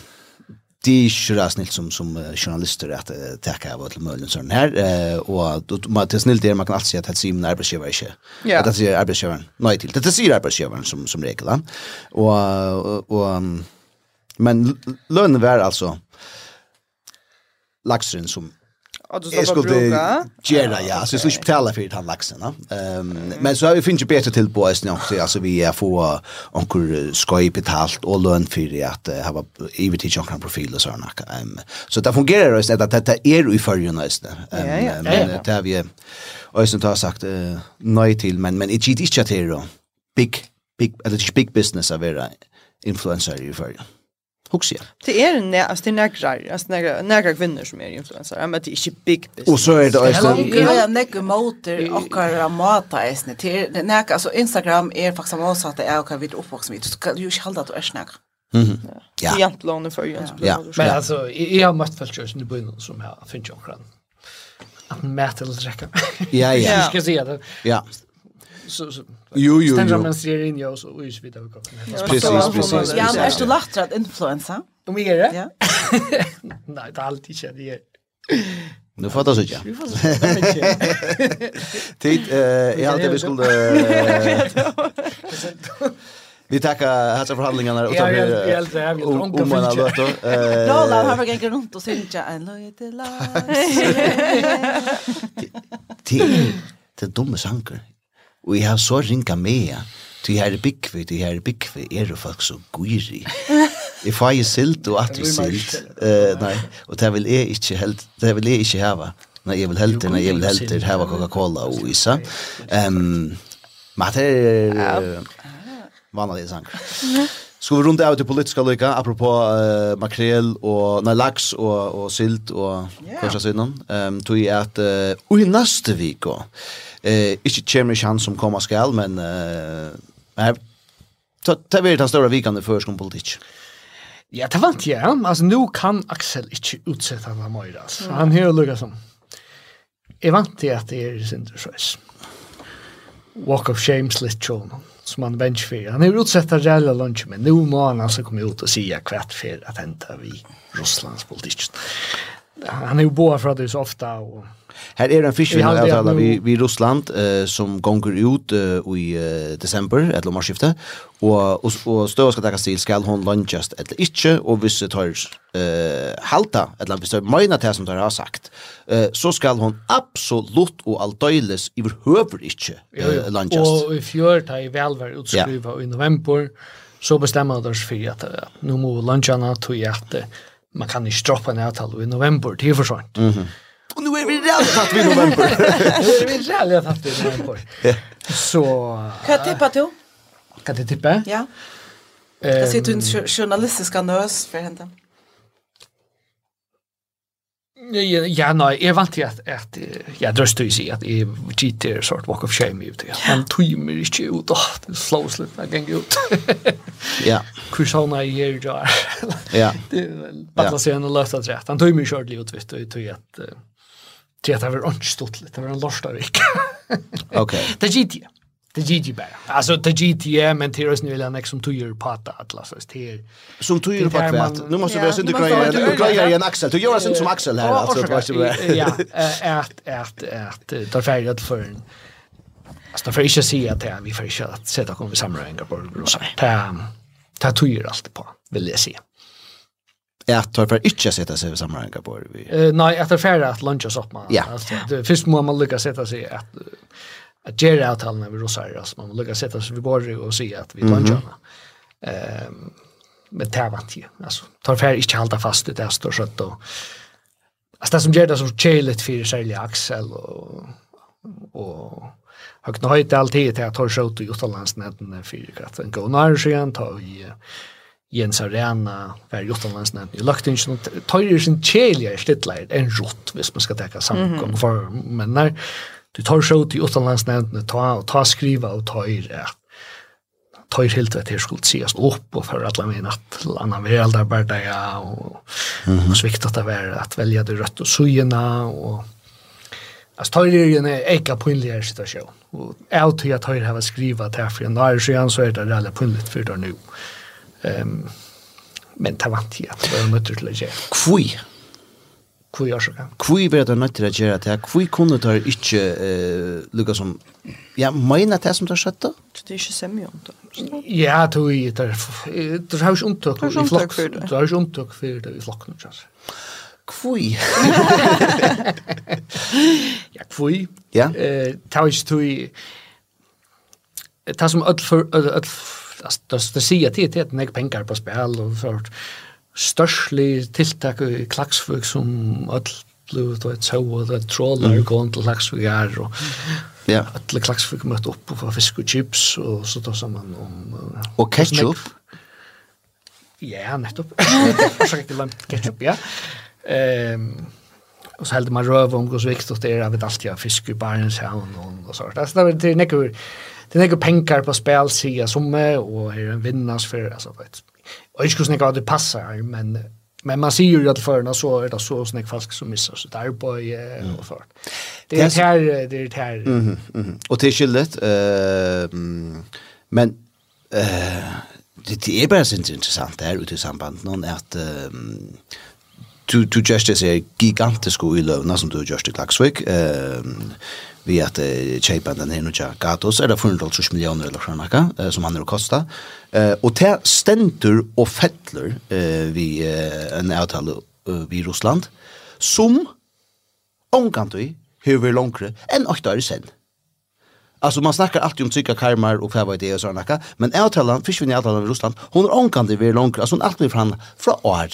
det är ju rasnilt som som journalister att täcka av till möjligen sån här och då man det snilt det man kan alltid säga att sim när arbetsgivare inte. Att det är arbetsgivaren. Nej till. Det är arbetsgivaren som som regel va. Och och men lönen var alltså laxen som att du ska bruka. Gera ja, så skulle betala för den laxen, Ehm men så har vi finns ju bättre till på oss nu också alltså vi är få onkel skoj betalt och lön för att ha evigt inte kan profil och såna. Um, så det fungerar det att detta är ju för Um, ja, ja. men det har vi alltså inte har sagt nej till men men det gick inte till big big eller big business av era influencer i förr. Huxia. Det är en alltså det är några alltså några några kvinnor som är influencer. Men det är inte big business. Og så er det også... alltså ja några motor och några mata är snitt. Det är alltså Instagram är faktiskt också att det är också vid uppvuxen vid. Du kan ju inte hålla att du snack. Mhm. Ja. Det är inte för ju. Ja. Men alltså jag har mest fallit just nu på någon som här finns ju också. Att mäta eller räcka. Ja ja. Jag ska se det. Ja så så jo jo ständer man ser in jag så och så vidare kommer. Precis precis. Ja, men är du lattrat influensa? Om vi är det? Ja. Nej, det är alltid så det är. Nu får det så ja. Vi fattar så. Tid eh jag hade vi skulle Vi tackar hälsa förhandlingarna och tar vi om man har låt då. Lola har varit gäng runt och synja en lojte la. Tid. Det dumme sanker. Og jeg har så ringa med, til jeg er byggve, til jeg er byggve, er det folk så gyri. Jeg får ju silt og at vi silt. Uh, nei, og det vil jeg ikke, helt, det vil jeg ikke hava. Nei, jeg vil helt, nei, jeg vil helter, hava Coca-Cola og isa. Um, men det er vanlig sang. Skal vi runde av til politiska lykka, apropå uh, makrel og, nei, laks og, og silt og yeah. korsa synden. Um, tog jeg at, uh, i nästa vecka eh inte kommer chans som komma skall men eh ta ta vi ta stora vikande för skum politik. Ja, det vant jag. Alltså nu kan Axel inte utsätta han mer alltså. Mm. Han har lugga som. Jag vant det att det är sin stress. Walk of shame slit chon som han bench för. Han är utsett att jävla lunch men nu må han alltså komma ut och säga kvart för att hända vi Rysslands politik han är ju boa för att det är så ofta och Här är en fiskvinnaravtala vi, vi Russland eh, som gonger ut eh, i eh, december, eller lommarskifte, og, og, og støv skal takas til skal hon lunchast eller ikkje, og hvis det tar eh, halta, eller hvis det møyna til som det har sagt, eh, så skal hon absolutt og aldøyles i høver ikkje eh, lunchast. Og i fjør tar i velver utskriva ja. i november, så bestemmer det oss for at uh, nå må lunsjene tog i uh, man kan inte droppa en avtal i november, det er för sånt. Mm -hmm. Och nu er vi redan tatt i november. nu är vi redan tatt i november. Så... Hva jag tippa till? Kan du tippa? Ja. Um, jag sitter du en journalistisk annons för henne. Ja, nei, jeg vant til at, at jeg drøste til å si at jeg gitter sort walk of shame ut. Ja. Han tøymer ikke ut, åh, det slås litt, jeg ganger ut. ja. Kursona i her, ja. Ja. Batla se en løft at rett. Han timer ikke ordentlig ut, vet du, til at, til at det var ikke stått litt, det var en lorstarvik. ok. Det gitt jeg. Det gick ju bara. Alltså det gick ju men det är ju en ex som tog på att Atlas så det som tog ju på att nu måste vi synda grejer du grejer i en axel. Du gör sen som axel här alltså det måste vi. Ja, ert att att tar färdigt för en. Alltså det får inte se att vi får inte att sätta kom vi samlar på grossa. Ta ta tog ju allt på vill jag se. Ja, tar för inte sätta sig i sammanhang på vi. Eh nej, efter färra att luncha upp man. Alltså först måste man lycka sätta sig att att göra avtalen med russar alltså man lägger sätta så vi går och se att vi lunchar. Ehm med tävant ju. Alltså tar fär inte halda fast det där stort skött och Alltså det som gör det så kjelet för särlig axel och och högt höjt alltid till att ta ut och Jotalandsnätten för att en gånar sen ta i Jens Arena för Jotalandsnätten. Jag lagt in sån tar ju sin kjelja i en rott hvis man ska täcka samkom för men när Du tar så ut i utanlandsnämnden, ta, och ta skriva og ta i det. Ta i helt vet hur skulle sies opp og for alle mina at landa med all där bara där och, mm -hmm. och svikta att vara att välja det rött och sujena och Alltså tar det en eka punligare situasjon. Og jeg tror jag tar det här skriva til här för en dag sedan så er det reellt punligt for det nå. Um, men det vant jeg, Det var mötet til å gjøre. Kvui. Hvor gjør så kan? Hvor ber det nødt til å gjøre det? Hvor kunne det ikke uh, lukke som... Ja, mener det som det har skjedd da? Det er ikke semmer om det. Ja, det er ikke omtøk i flokken. Det er ikke omtøk for det i flokken. Kvui. ja, kvui. Ja. Eh, ta ikkje tui ta som öll för öll alltså det säger till till att pengar på spel och sånt størslig tiltak i Klaksvøk som öll blev då ett så och det trålar mm. går till Klaksvøk här och ja. Alla Klaksvøk mött upp och få fisk och chips och så tar man om och ketchup. Ja, nettopp. Försöker ikke lämt ketchup, ja. Ehm og så hällde man røv om hur viktigt det er at vi alltid har fisk i barnens hamn og, så där. Så det er nekker... det er nekker penger på spel sia som her er en vinnas for, altså, vet. Och jag skulle inte det passar men men man ser ju att förna så är det så snäck falsk som missar så arbeid på eh, och för. Det är det här det är det här. Mhm. Mm och det är skillet eh men eh det, det är bara så intressant där ute i samband någon att um, du du just är gigantisk i lövna som du just i Klagsvik. Ehm vi at uh, kjeipa den her nukja gatos, er det 430 millioner eller kronaka, uh, som han er å kosta. Uh, og det stendur og fettler uh, vi uh, en avtale uh, vi Russland, som omgantui hever langre enn 8 år sen. Alltså man snackar alltid om psyka karmar och vad det är och sådana men avtalan, fiskvinnig avtalan med Russland, hon är omgantui hever langre, alltså hon är alltid fram fra år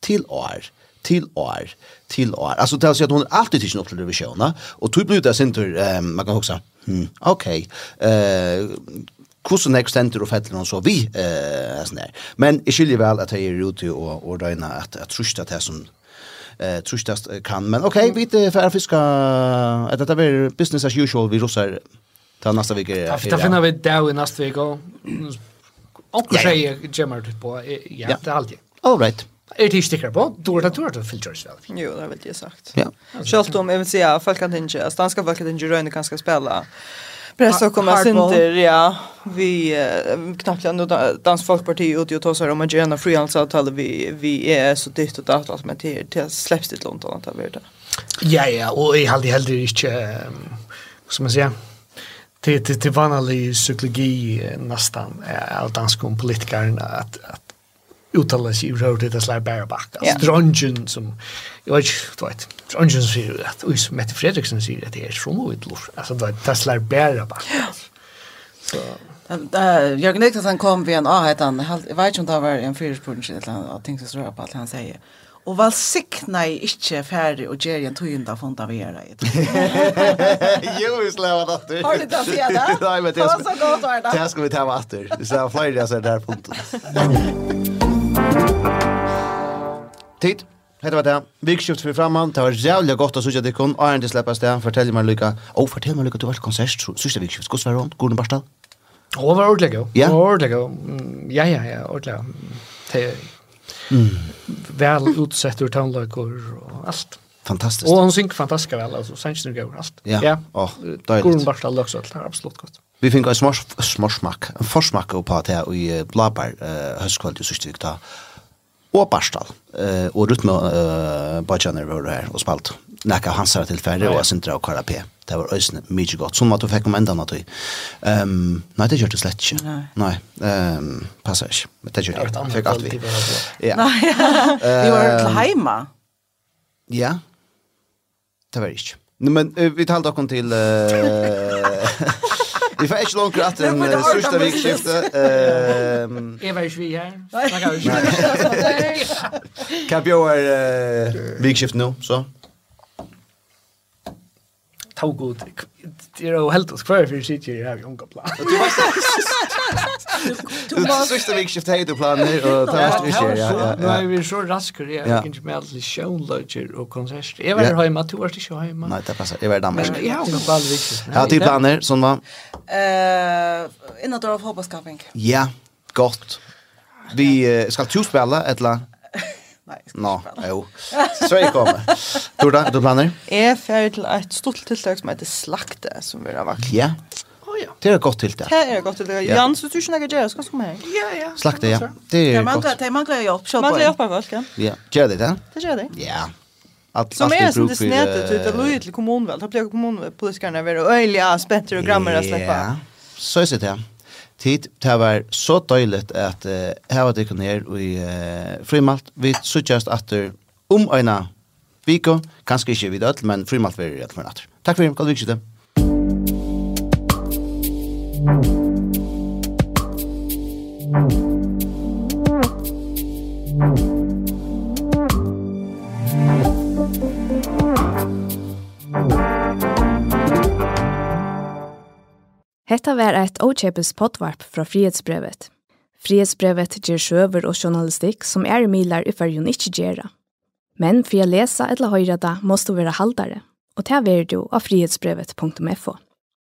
till år till år till år alltså det så att hon alltid tills något skulle visiona och tog blir det sin tur eh, man kan också hmm okej eh Kusso next center och fällen och så vi eh sånn der. Men i skiljer väl att jeg er ute och at jeg tror att at det som eh trustast kan men okej okay, vi för fiska att det är business as usual vi rusar ta nästa vecka. Ja, det finner vi där i nästa vecka. Och säger Jemmard på ja, det är alltid. All right. Är det sticker på? Då det tror du filter själv. Jo, det har väl det sagt. Ja. Självt om jag vill säga folk kan inte, att danska folk kan inte röna kan spela. Pressa och komma synder, ja. Vi uh, knappt ändå Dansk Folkparti ut och tar om att göra frihandelsavtal vi, vi är så dyrt och datt allt med till, till släpps till London att det. Ja, ja, och jeg hade heller inte, som man säger, till till till vanlig psykologi nästan av danska politiker att att uttala sig i rör till det slår bara backa. Yeah. Ströngen som, jag vet inte, du vet, Ströngen säger det, och som Mette Fredriksson säger att det är från och utlor. Alltså du vet, det slår bara backa. Så. Jörgen Niklasson kom vid en avhetan, jag vet inte om det var en fyrspurning eller något, och tänkte så röra på allt han säger. Og vel sikna jeg ikke ferdig og gjør en tøynda fonda vi er det. Jo, vi slår av. Har du det att säga det? Nej, men det er så gott var det. Det ska vi ta med atter. Vi slår av jag av seg der punktet. Tid. Hetta var det. Vikskift fyrir framman. Det var jævlig gott at sutja dikkun. Arne til sleppas det. Fortell meg lykka. Å, fortell meg lykka til hvert konsert. Sørste vikskift. Gås var hon? Gordon Barstad? Hon var ordentlig god. Ja? Hon var ordentlig god. Ja, ja, ja. Ordelig. Det er vel utsett ur tannløkker og alt fantastiskt. Och hon synker fantastiskt väl alltså sen går allt. Ja. Ja. Åh, det. Går bara alla också det är absolut gott. Vi fick en smash smashmack, en försmack på det i Blabar eh höstkvällen så styck där. Och Barstal. Eh och Rutme eh Bajaner var här och spalt. Näka hansar till färre och Sintra och på. Det var ösn mycket gott som att du fick om ändan. Ehm, nej det gör det slett inte. Nej. Ehm, passar inte. Men det gör det. Fick allt vi. Ja. Vi var hemma. Ja. Det var ikke. Nå, men uh, vi talte dere til... Uh, vi får ikke langt rett enn sørste vikskiftet. Jeg var ikke vi her. Hva bjør vikskiftet nå, så? tog god. Det är ju helt oss kvar för shit ju har unga plan. Du måste sista veckan skifta hej du planer och ta oss vi kör. Ja, nu är vi så raskar jag kan inte med alls show lodger och konsert. Jag var hemma två år till show hemma. Nej, det passar. Jag var i Danmark. Jag har unga plan viktigt. Ja, typ planer som var. Eh, innan då av hoppaskaping. Ja, gott. Vi uh, ska du spela ett eller Nei, jeg skal no, ikke spille. jo. Så jeg kommer. Torda, er du planer? Jeg fer til et stort tiltak som heter Slakte, som vi har vært. Ja. Ja. Det er et godt tiltak. Det er et godt tiltak. Ja. Jan, så du ikke gjør skal kan du komme her. Ja, ja. Slakte, ja. Det er godt. Det mangler hjelp. Det mangler hjelp av folk, ja. Ja. Gjør det det? Det gjør det. Ja. Att som er som det snedet ut att Louis till kommunväl. Da blir kommunpolitikerna ja, spenter og grammer og och Ja, Så är det det tid. Det var så døyligt at uh, her var det kun her i uh, Frimalt. Vi suttjast atter om øyna viko. Kanskje ikke vidt ødel, men Frimalt var rett for natter. Takk for det, god vikskjøte. Thank you. Hetta var eit åkjepes potvarp fra frihetsbrevet. Frihetsbrevet ger sjøver og journalistikk som er milar i fyrjun ikkje gjerra. Men for å lese eller høyre da, måste du være haldare, og ta er du av frihetsbrevet.fo.